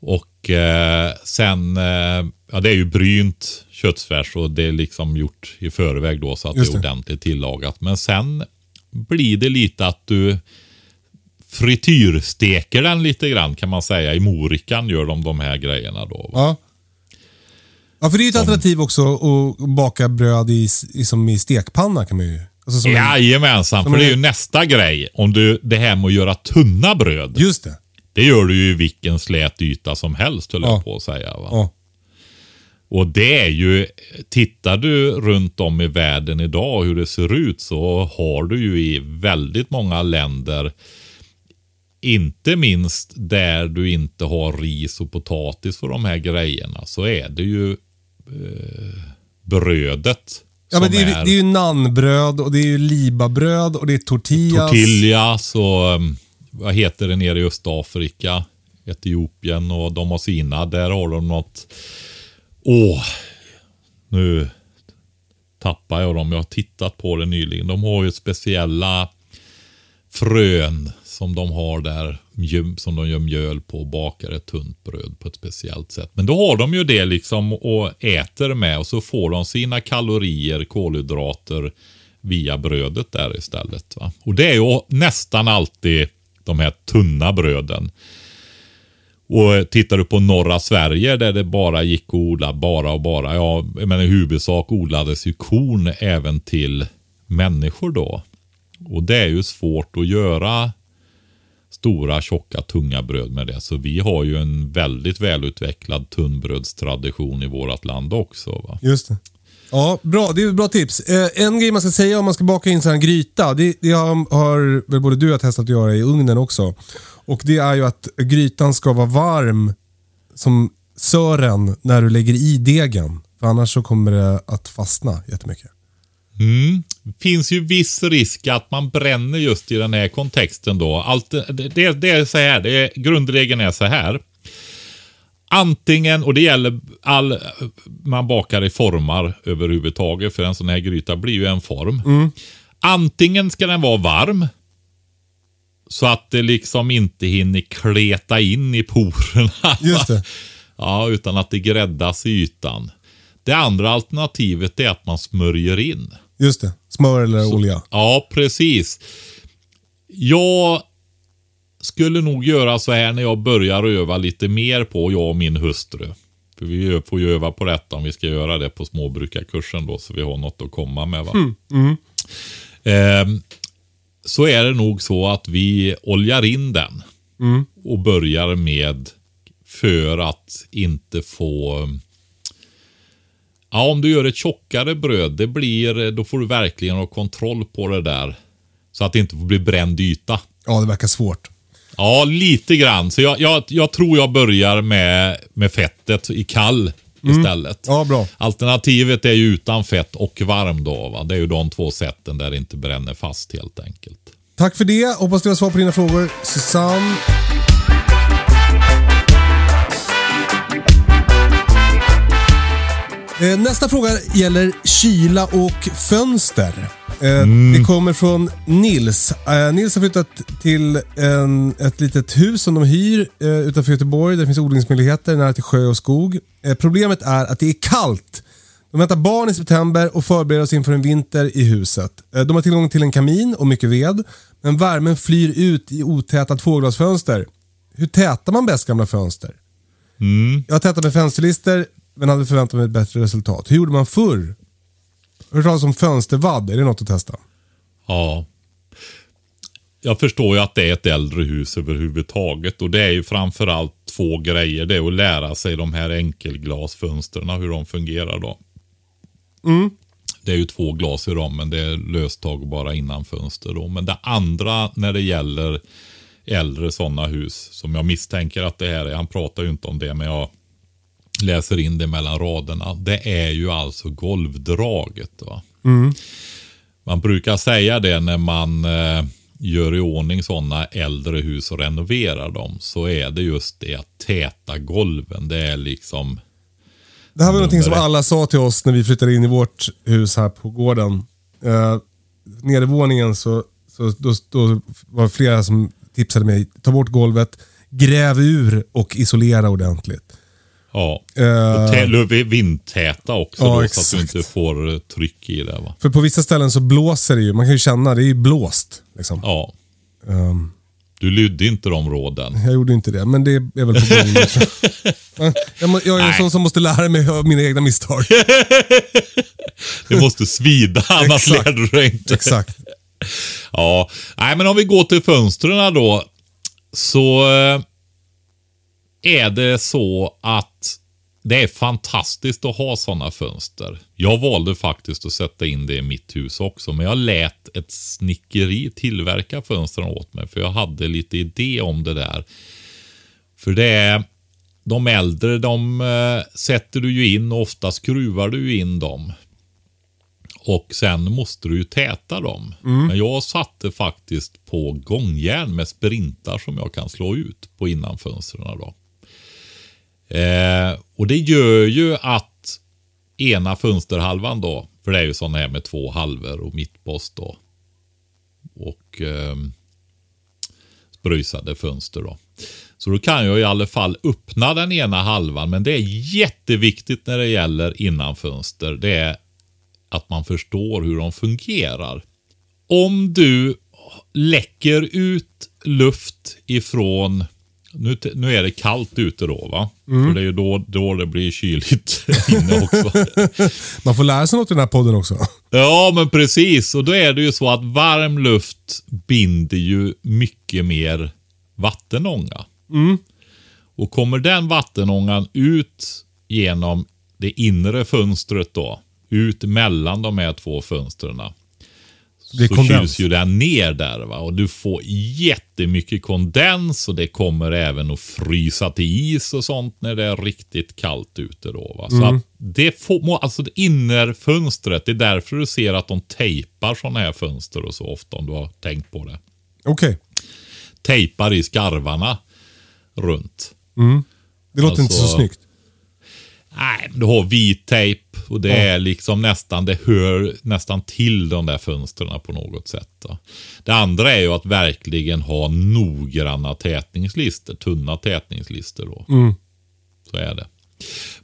Och eh, sen, eh, ja det är ju brynt köttfärs och det är liksom gjort i förväg då så att Just det är ordentligt tillagat. Men sen blir det lite att du frityrsteker den lite grann kan man säga. I morikan gör de de här grejerna då. va? Ja. Ja, för det är ju ett alternativ också att baka bröd i, i, som i stekpanna kan man ju. Alltså som en, Jajamensan, för det är ju nästa grej. Om du, det här med att göra tunna bröd. just det. Det gör du ju i vilken slät yta som helst höll Ja. jag på att säga. Va? Ja. Och det är ju, tittar du runt om i världen idag hur det ser ut så har du ju i väldigt många länder inte minst där du inte har ris och potatis och de här grejerna så är det ju brödet. Ja, men det är, ju- det är ju nanbröd och det är ju libabröd och det är tortillas. tortillas och um, vad heter det nere i Östafrika? Etiopien och de har sina. Där har de något. Åh, nu. tappar jag dem. Jag har tittat på det nyligen. De har ju speciella frön som de har där. Som de gör mjöl på och bakar ett tunt bröd på ett speciellt sätt. Men då har de ju det liksom och äter med och så får de sina kalorier, kolhydrater via brödet där istället. Va? Och det är ju nästan alltid de här tunna bröden. Och tittar du på norra Sverige där det bara gick att odla, bara och bara. Ja, men i huvudsak odlades ju korn även till människor då. Och det är ju svårt att göra stora, tjocka, tunga bröd med det. Så vi har ju en väldigt välutvecklad tunnbrödstradition i vårt land också. Va? Just det. Ja, bra. Det är ett bra tips. Eh, en grej man ska säga om man ska baka in sån här gryta, det, det har, har väl både du och jag testat att göra i ugnen också. Och Det är ju att grytan ska vara varm som sören när du lägger i degen. För annars så kommer det att fastna jättemycket. Mm. finns ju viss risk att man bränner just i den här kontexten då. Allt, det, det, är så här, det är, grundregeln är så här. Antingen, och det gäller all man bakar i formar överhuvudtaget, för en sån här gryta blir ju en form. Antingen ska den vara varm, så att det liksom inte hinner kleta in i porerna. Just det. Ja, utan att det gräddas i ytan. Det andra alternativet är att man smörjer in. Just det. Smör eller olja. Ja, precis. Jag skulle nog göra så här när jag börjar öva lite mer på, jag och min hustru. För vi får ju öva på detta om vi ska göra det på småbrukarkursen då, så vi har något att komma med. Va? Ehm, så är det nog så att vi oljar in den och börjar med för att inte få Ja, om du gör ett tjockare bröd, det blir, då får du verkligen ha kontroll på det där. Så att det inte får bli bränd yta. Ja, det verkar svårt. Ja, lite grann. Så jag, jag, jag tror jag börjar med, med fettet i kall istället. Ja, bra. Alternativet är ju utan fett och varm då. Va? Det är ju de två sätten där det inte bränner fast helt enkelt. Tack för det. Hoppas du har svar på dina frågor. Susanne. Nästa fråga gäller kyla och fönster. Eh, Det kommer från Nils. Eh, Nils har flyttat till en, ett litet hus som de hyr eh, utanför Göteborg. Där det finns odlingsmöjligheter nära till sjö och skog. Eh, Problemet är att det är kallt. De väntar barn i september och förbereder oss inför en vinter i huset. Eh, De har tillgång till en kamin och mycket ved. Men värmen flyr ut i otätat tvåglasfönster. Hur tätar man bäst gamla fönster? Jag har tätat med fönsterlister men hade förväntat mig ett bättre resultat. Hur gjorde man förr? Hört talas om fönstervadd? Är det något att testa? Ja. Jag förstår ju att det är ett äldre hus överhuvudtaget och det är ju framförallt två grejer. Det är att lära sig de här enkelglasfönstren, hur de fungerar då. Det är ju två glas i dem, men det är löstagbara innan fönster då. Men det andra när det gäller äldre sådana hus, som jag misstänker att det här är, han pratar ju inte om det, men jag läser in det mellan raderna. Det är ju alltså golvdraget. Va? Man brukar säga det när man eh, gör i ordning sådana äldre hus och renoverar dem. Så är det just det att täta golven. Det är liksom Det här var någonting som alla sa till oss när vi flyttade in i vårt hus här på gården. Uh, nedervåningen så, så då, då var det flera som tipsade mig. Ta bort golvet, gräv ur och isolera ordentligt. Ja. Eh, Och tä- vindtäta också Ja, då, så att du inte får eh, tryck i det. Va? För på vissa ställen så blåser det ju. Man kan ju känna, det är ju blåst. Liksom. Ja. Ehm, Du lydde inte de råden. jag gjorde inte det, men det är väl på gång. nu, jag. jag, är en sån som måste lära mig av mina egna misstag. Det måste svida, annars lär du dig inte. Exakt. Ja, nej men om vi går till fönstren då. Så eh, är det så att det är fantastiskt att ha sådana fönster. Jag valde faktiskt att sätta in det i mitt hus också, men jag lät ett snickeri tillverka fönstren åt mig, för jag hade lite idé om det där. För det är, de äldre, de eh, sätter du ju in och ofta skruvar du in dem. Och sen måste du ju täta dem. Men jag satte faktiskt på gångjärn med sprintar som jag kan slå ut på innanfönstren. Då. Eh, och det gör ju att ena fönsterhalvan då, för det är ju sådana här med två halvor och mittpost då. Och eh, spröjsade fönster då. Så då kan jag i alla fall öppna den ena halvan. Men det är jätteviktigt när det gäller innanfönster. Det är att man förstår hur de fungerar. Om du läcker ut luft ifrån nu, nu är det kallt ute då va? För det är ju då, då det blir kyligt inne också. Man får lära sig något i den här podden också. Ja, men precis. Och då är det ju så att varm luft binder ju mycket mer vattenånga. Och kommer den vattenångan ut genom det inre fönstret då, ut mellan de här två fönstren, blir så kondens. kyls ju den ner där. Va? Och du får jättemycket kondens och det kommer även att frysa till is och sånt när det är riktigt kallt ute. Då, va? Så att det får, alltså det innerfönstret, det är därför du ser att de tejpar sådana här fönster och så ofta om du har tänkt på det. Okej. Tejpar i skarvarna runt. Det låter inte så Alltså- snyggt. Nej, du har vit tejp och det är liksom nästan, det hör nästan till de där fönstren på något sätt. Då. Det andra är ju att verkligen ha noggranna tätningslister, tunna tätningslister då. Så är det.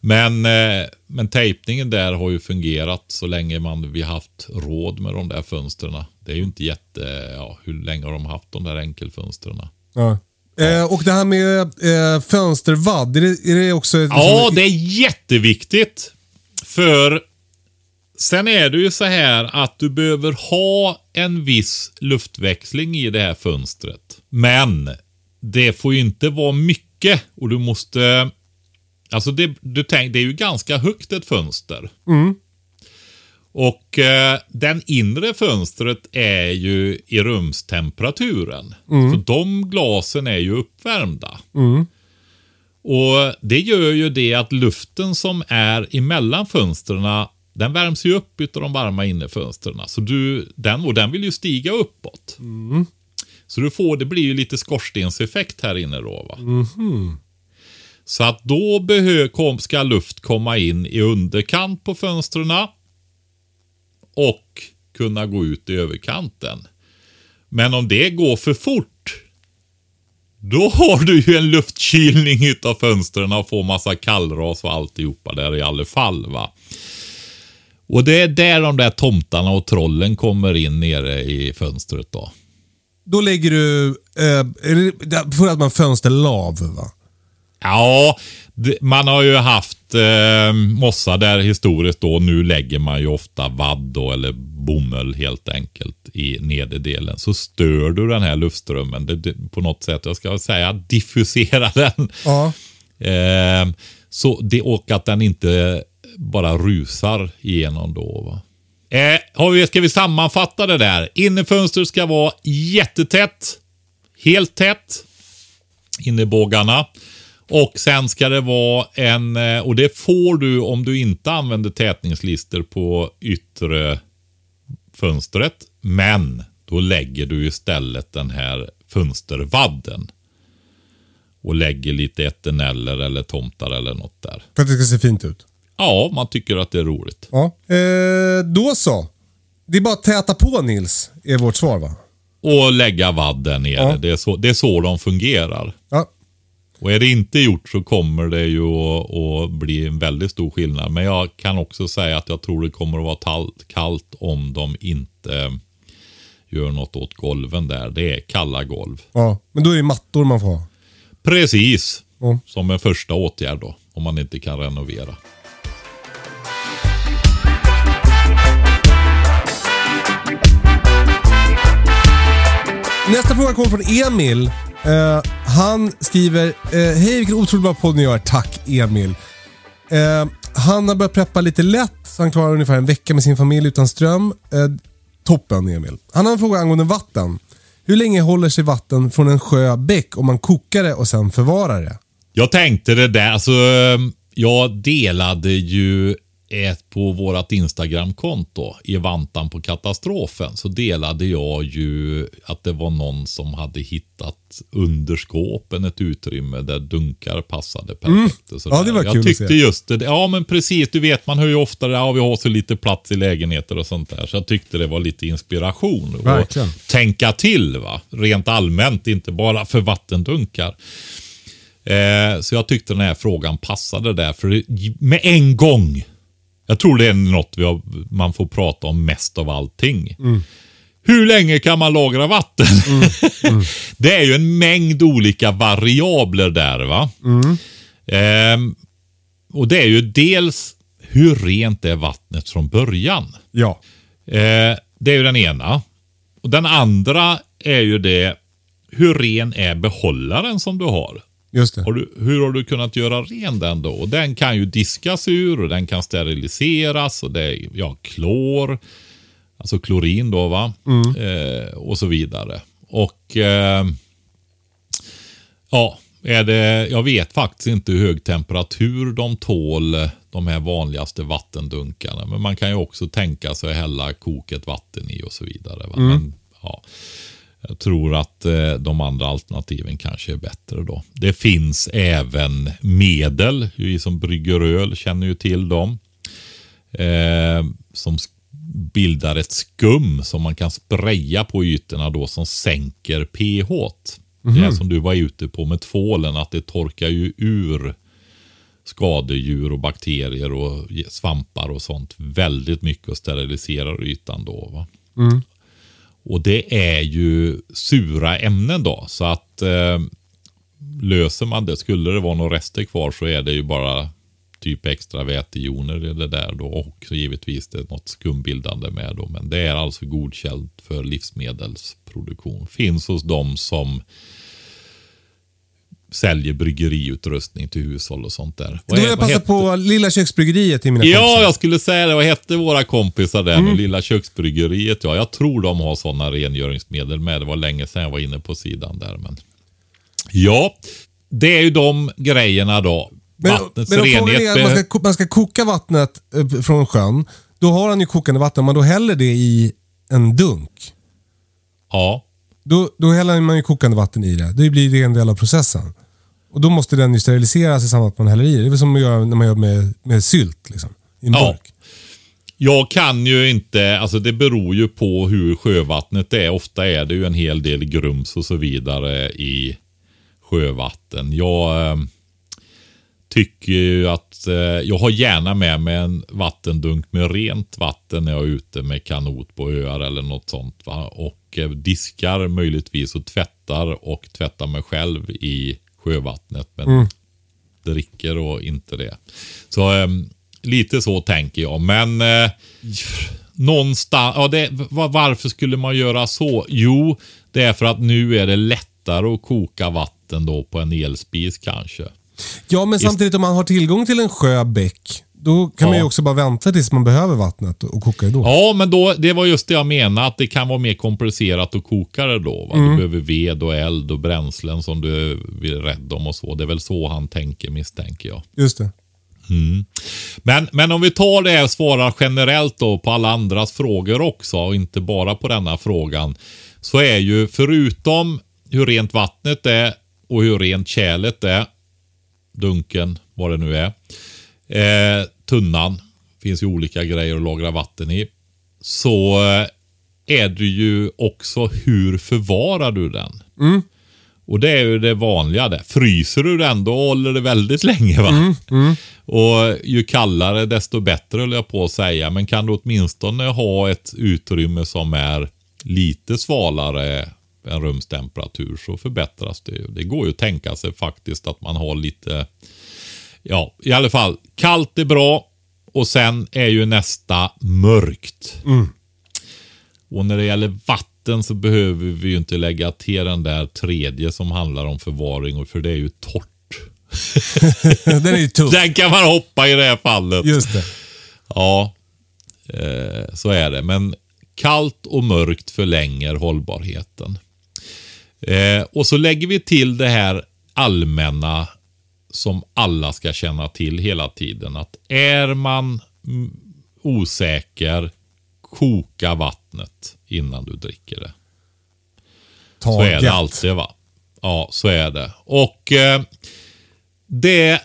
Men, eh, men tejpningen där har ju fungerat så länge man, vi haft råd med de där fönstren. Det är ju inte jätte, ja, hur länge har de haft de där enkelfönstren? Ja. Eh, och det här med eh, fönstervadd, är det, är det också... ett- Ja, liksom- det är jätteviktigt. För sen är det ju så här att du behöver ha en viss luftväxling i det här fönstret. Men det får ju inte vara mycket och du måste... Alltså det, du tänk, det är ju ganska högt ett fönster. Och eh, den inre fönstret är ju i rumstemperaturen. Så de glasen är ju uppvärmda. Och Det gör ju det att luften som är emellan fönstren den värms ju upp utav de varma innefönstren. Så du, den, och den vill ju stiga uppåt. Så du får, det blir ju lite skorstenseffekt här inne då. Va? Så att då behö, kom, ska luft komma in i underkant på fönstren och kunna gå ut i överkanten. Men om det går för fort då har du ju en luftkylning utav fönstren och får massa kallras och alltihopa där i alla fall. va. Och det är där de där tomtarna och trollen kommer in nere i fönstret då. Då lägger du... Eh, för att man fönsterlav va? Ja, man har ju haft eh, mossa där historiskt då. Nu lägger man ju ofta vadd då, eller bomull helt enkelt i nederdelen. Så stör du den här luftströmmen det, det, på något sätt. Jag ska säga diffusera den. Ja. Eh, så det, och att den inte bara rusar igenom då. Va? Eh, har vi, ska vi sammanfatta det där? Innerfönster ska vara jättetätt. Helt tätt. Innerbågarna. Och sen ska det vara en, eh, och det får du om du inte använder tätningslister på yttre fönstret. Men då lägger du istället den här fönstervadden. Och lägger lite eterneller eller tomtar eller något där. För att det ska se fint ut. Ja, man tycker att det är roligt. Ja. Eh, då så. Det är bara att täta på Nils, är vårt svar va? Och lägga vadd där nere. Ja. Det, är så, det är så de fungerar. Ja. Och är det inte gjort så kommer det ju att, att bli en väldigt stor skillnad. Men jag kan också säga att jag tror det kommer att vara tallt, kallt om de inte gör något åt golven där. Det är kalla golv. ja. Men då är det mattor man får ha. Precis. Ja. Som en första åtgärd då. Om man inte kan renovera. Nästa fråga kommer från Emil. Eh, han skriver, eh, hej vilken otroligt bra podd ni gör. Tack Emil. Eh, han har börjat preppa lite lätt, så han klarar ungefär en vecka med sin familj utan ström. Eh, toppen Emil. Han har en fråga angående vatten. Hur länge håller sig vatten från en sjö, bäck om man kokar det och sen förvarar det? Jag tänkte det där, alltså eh, jag delade ju är på vårt Instagramkonto i vantan på katastrofen så delade jag ju att det var någon som hade hittat under skåpen ett utrymme där dunkar passade perfekt. och sådär. Ja, det var kul Jag att tyckte se. just det. Ja, men precis. Du vet, man hör ju ofta det. Ja, vi har så lite plats i lägenheter och sånt där. Så jag tyckte det var lite inspiration. Och Verkligen. tänka till, va. Rent allmänt, inte bara för vattendunkar. Eh, så jag tyckte den här frågan passade där. För med en gång. Jag tror det är något vi har, man får prata om mest av allting. Hur länge kan man lagra vatten? det är ju en mängd olika variabler där. va. Ehm, och det är ju dels hur rent är vattnet från början. Ja. Eh, det är ju den ena. Och Den andra är ju det, hur ren är behållaren som du har? Just det. Har du, hur har du kunnat göra ren den då? Och den kan ju diskas ur och den kan steriliseras och det är ja, klor, alltså klorin då va? Eh, och så vidare. Och eh, ja, är det, jag vet faktiskt inte hur hög temperatur de tål, de här vanligaste vattendunkarna. Men man kan ju också tänka sig att hälla koket vatten i och så vidare. Va? Men, ja, jag tror att eh, de andra alternativen kanske är bättre då. Det finns även medel. Vi som brygger öl känner ju till dem. Eh, som bildar ett skum som man kan spraya på ytorna då som sänker pH. Det är som du var ute på med tvålen, att det torkar ju ur skadedjur och bakterier och svampar och sånt väldigt mycket och steriliserar ytan då. Va? Och det är ju sura ämnen då. Så att eh, löser man det, skulle det vara några rester kvar så är det ju bara typ extra vätejoner i det där då. Och så givetvis det är något skumbildande med då. Men det är alltså godkänt för livsmedelsproduktion. Finns hos de som säljer bryggeriutrustning till hushåll och sånt där. Då vill jag passa heter- på Lilla köksbryggeriet i mina Ja, kompisar. jag skulle säga det. Vad hette våra kompisar där Mm. Lilla köksbryggeriet. Ja, jag tror de har sådana rengöringsmedel med. Det var länge sedan jag var inne på sidan där. Men... Ja, det är ju de grejerna då. Men, Vattnets men renhet. är att man ska, ko- man ska koka vattnet eh, från sjön. Då har han ju kokande vatten. Om man då häller det i en dunk. Ja, Då, då häller man ju kokande vatten i det. Det blir det en del av processen. Och då måste den ju steriliseras i samband med att man häller i det. Det är väl som man gör när man gör med, med sylt. Liksom, I en Ja. burk. Jag kan ju inte, alltså det beror ju på hur sjövattnet är. Ofta är det ju en hel del grums och så vidare i sjövatten. Jag eh, tycker ju att eh, jag har gärna med mig en vattendunk med rent vatten när jag är ute med kanot på öar eller något sånt. Va? Och eh, diskar möjligtvis och tvättar och tvättar mig själv i sjövattnet. Men dricker och inte det. Så eh, lite så tänker jag. Men eh, någonstans, ja, det, va- varför skulle man göra så? Jo, det är för att nu är det lättare att koka vatten då på en elspis kanske. Ja, men samtidigt om man har tillgång till en sjö, bäck, då kan man ju Ja. också bara vänta tills man behöver vattnet och koka det då. Ja, men då, det var just det jag menade, att det kan vara mer komplicerat att koka det då. Va? Du behöver ved och eld och bränslen som du vill rädda om och så. Det är väl så han tänker misstänker jag. Just det. Men, men om vi tar det och svarar generellt då på alla andras frågor också och inte bara på denna frågan. Så är ju förutom hur rent vattnet är och hur rent kärlet är, dunken, vad det nu är, eh, tunnan, finns ju olika grejer att lagra vatten i. Så eh, är det ju också hur förvarar du den? Och det är ju det vanliga där. Fryser du den då håller det väldigt länge va? Och ju kallare desto bättre höll jag på att säga. Men kan du åtminstone ha ett utrymme som är lite svalare än rumstemperatur så förbättras det. Det går ju att tänka sig faktiskt att man har lite, ja i alla fall kallt är bra och sen är ju nästa mörkt. Och när det gäller vatten så behöver vi ju inte lägga till den där tredje som handlar om förvaring för det är ju torrt. Den är ju tuff. Den kan man hoppa i det här fallet. Just det. Ja, eh, så är det. Men kallt och mörkt förlänger hållbarheten. Eh, och så lägger vi till det här allmänna som alla ska känna till hela tiden. Att är man osäker, koka vattnet innan du dricker det. Så är det alltid va? Ja, så är det. Och eh, det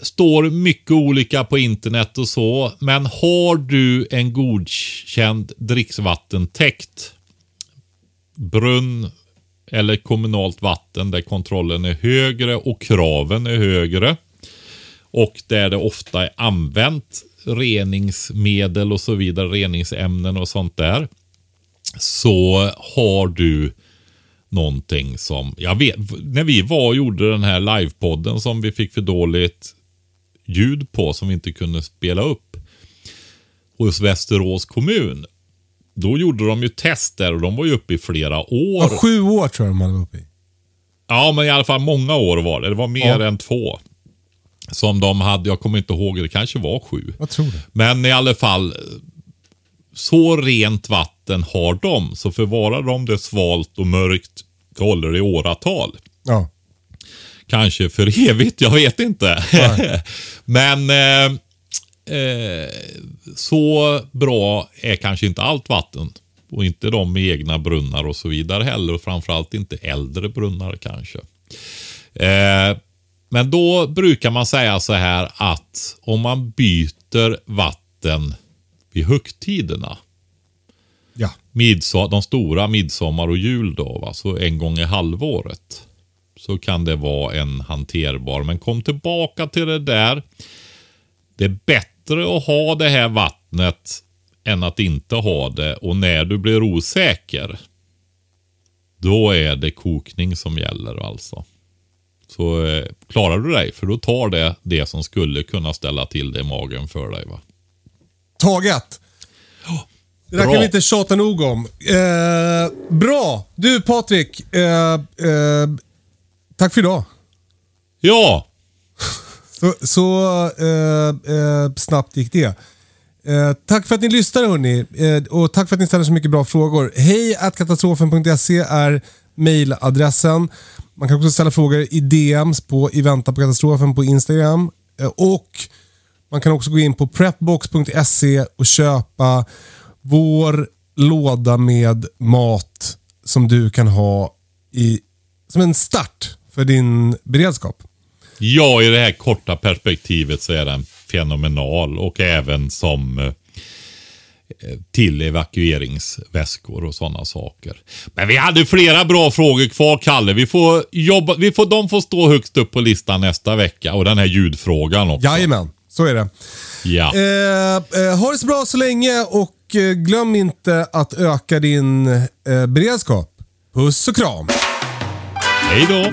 står mycket olika på internet och så. Men har du en godkänd dricksvattentäkt, brunn eller kommunalt vatten där kontrollen är högre och kraven är högre och där det ofta är använt reningsmedel och så vidare, reningsämnen och sånt där. Så har du någonting som, jag vet, när vi var och gjorde den här livepodden som vi fick för dåligt ljud på som vi inte kunde spela upp hos Västerås kommun. Då gjorde de ju tester och de var ju uppe i flera år. Ja, sju år tror jag de hade uppe i. Ja, men i alla fall många år var det. Det var mer ja. än två. Som de hade, jag kommer inte ihåg, det kanske var sju. Jag tror det. Men i alla fall, så rent vatten har de. Så förvarar de det svalt och mörkt, det håller i åratal. Ja. Kanske för evigt, jag vet inte. Men eh, eh, så bra är kanske inte allt vatten. Och inte de med egna brunnar och så vidare heller. Och framförallt inte äldre brunnar kanske. Eh, men då brukar man säga så här att om man byter vatten vid högtiderna. Ja. Midsom de stora midsommar och jul då, va? så en gång i halvåret. Så kan det vara en hanterbar. Men kom tillbaka till det där. Det är bättre att ha det här vattnet än att inte ha det. Och när du blir osäker. Då är det kokning som gäller alltså. Så eh, klarar du dig, för då tar det det som skulle kunna ställa till det i magen för dig. va? Taget! Det där bra. kan vi inte tjata nog om. Eh, bra! Du Patrik, eh, eh, tack för idag. Ja! Så, så eh, eh, snabbt gick det. Eh, tack för att ni lyssnar hörni. Eh, och tack för att ni ställer så mycket bra frågor. Hej katastrofen.se är mailadressen. Man kan också ställa frågor i DMs på i väntan på katastrofen på Instagram. Eh, och man kan också gå in på prepbox.se och köpa vår låda med mat som du kan ha i, som en start för din beredskap. Ja, i det här korta perspektivet så är den fenomenal och även som eh, till evakueringsväskor och sådana saker. Men vi hade flera bra frågor kvar, Kalle. Vi får jobba, vi får, de får stå högst upp på listan nästa vecka och den här ljudfrågan också. Jajamän, så är det. Ja. Eh, eh, ha det så bra så länge och eh, glöm inte att öka din eh, beredskap. Puss och kram. Hej då.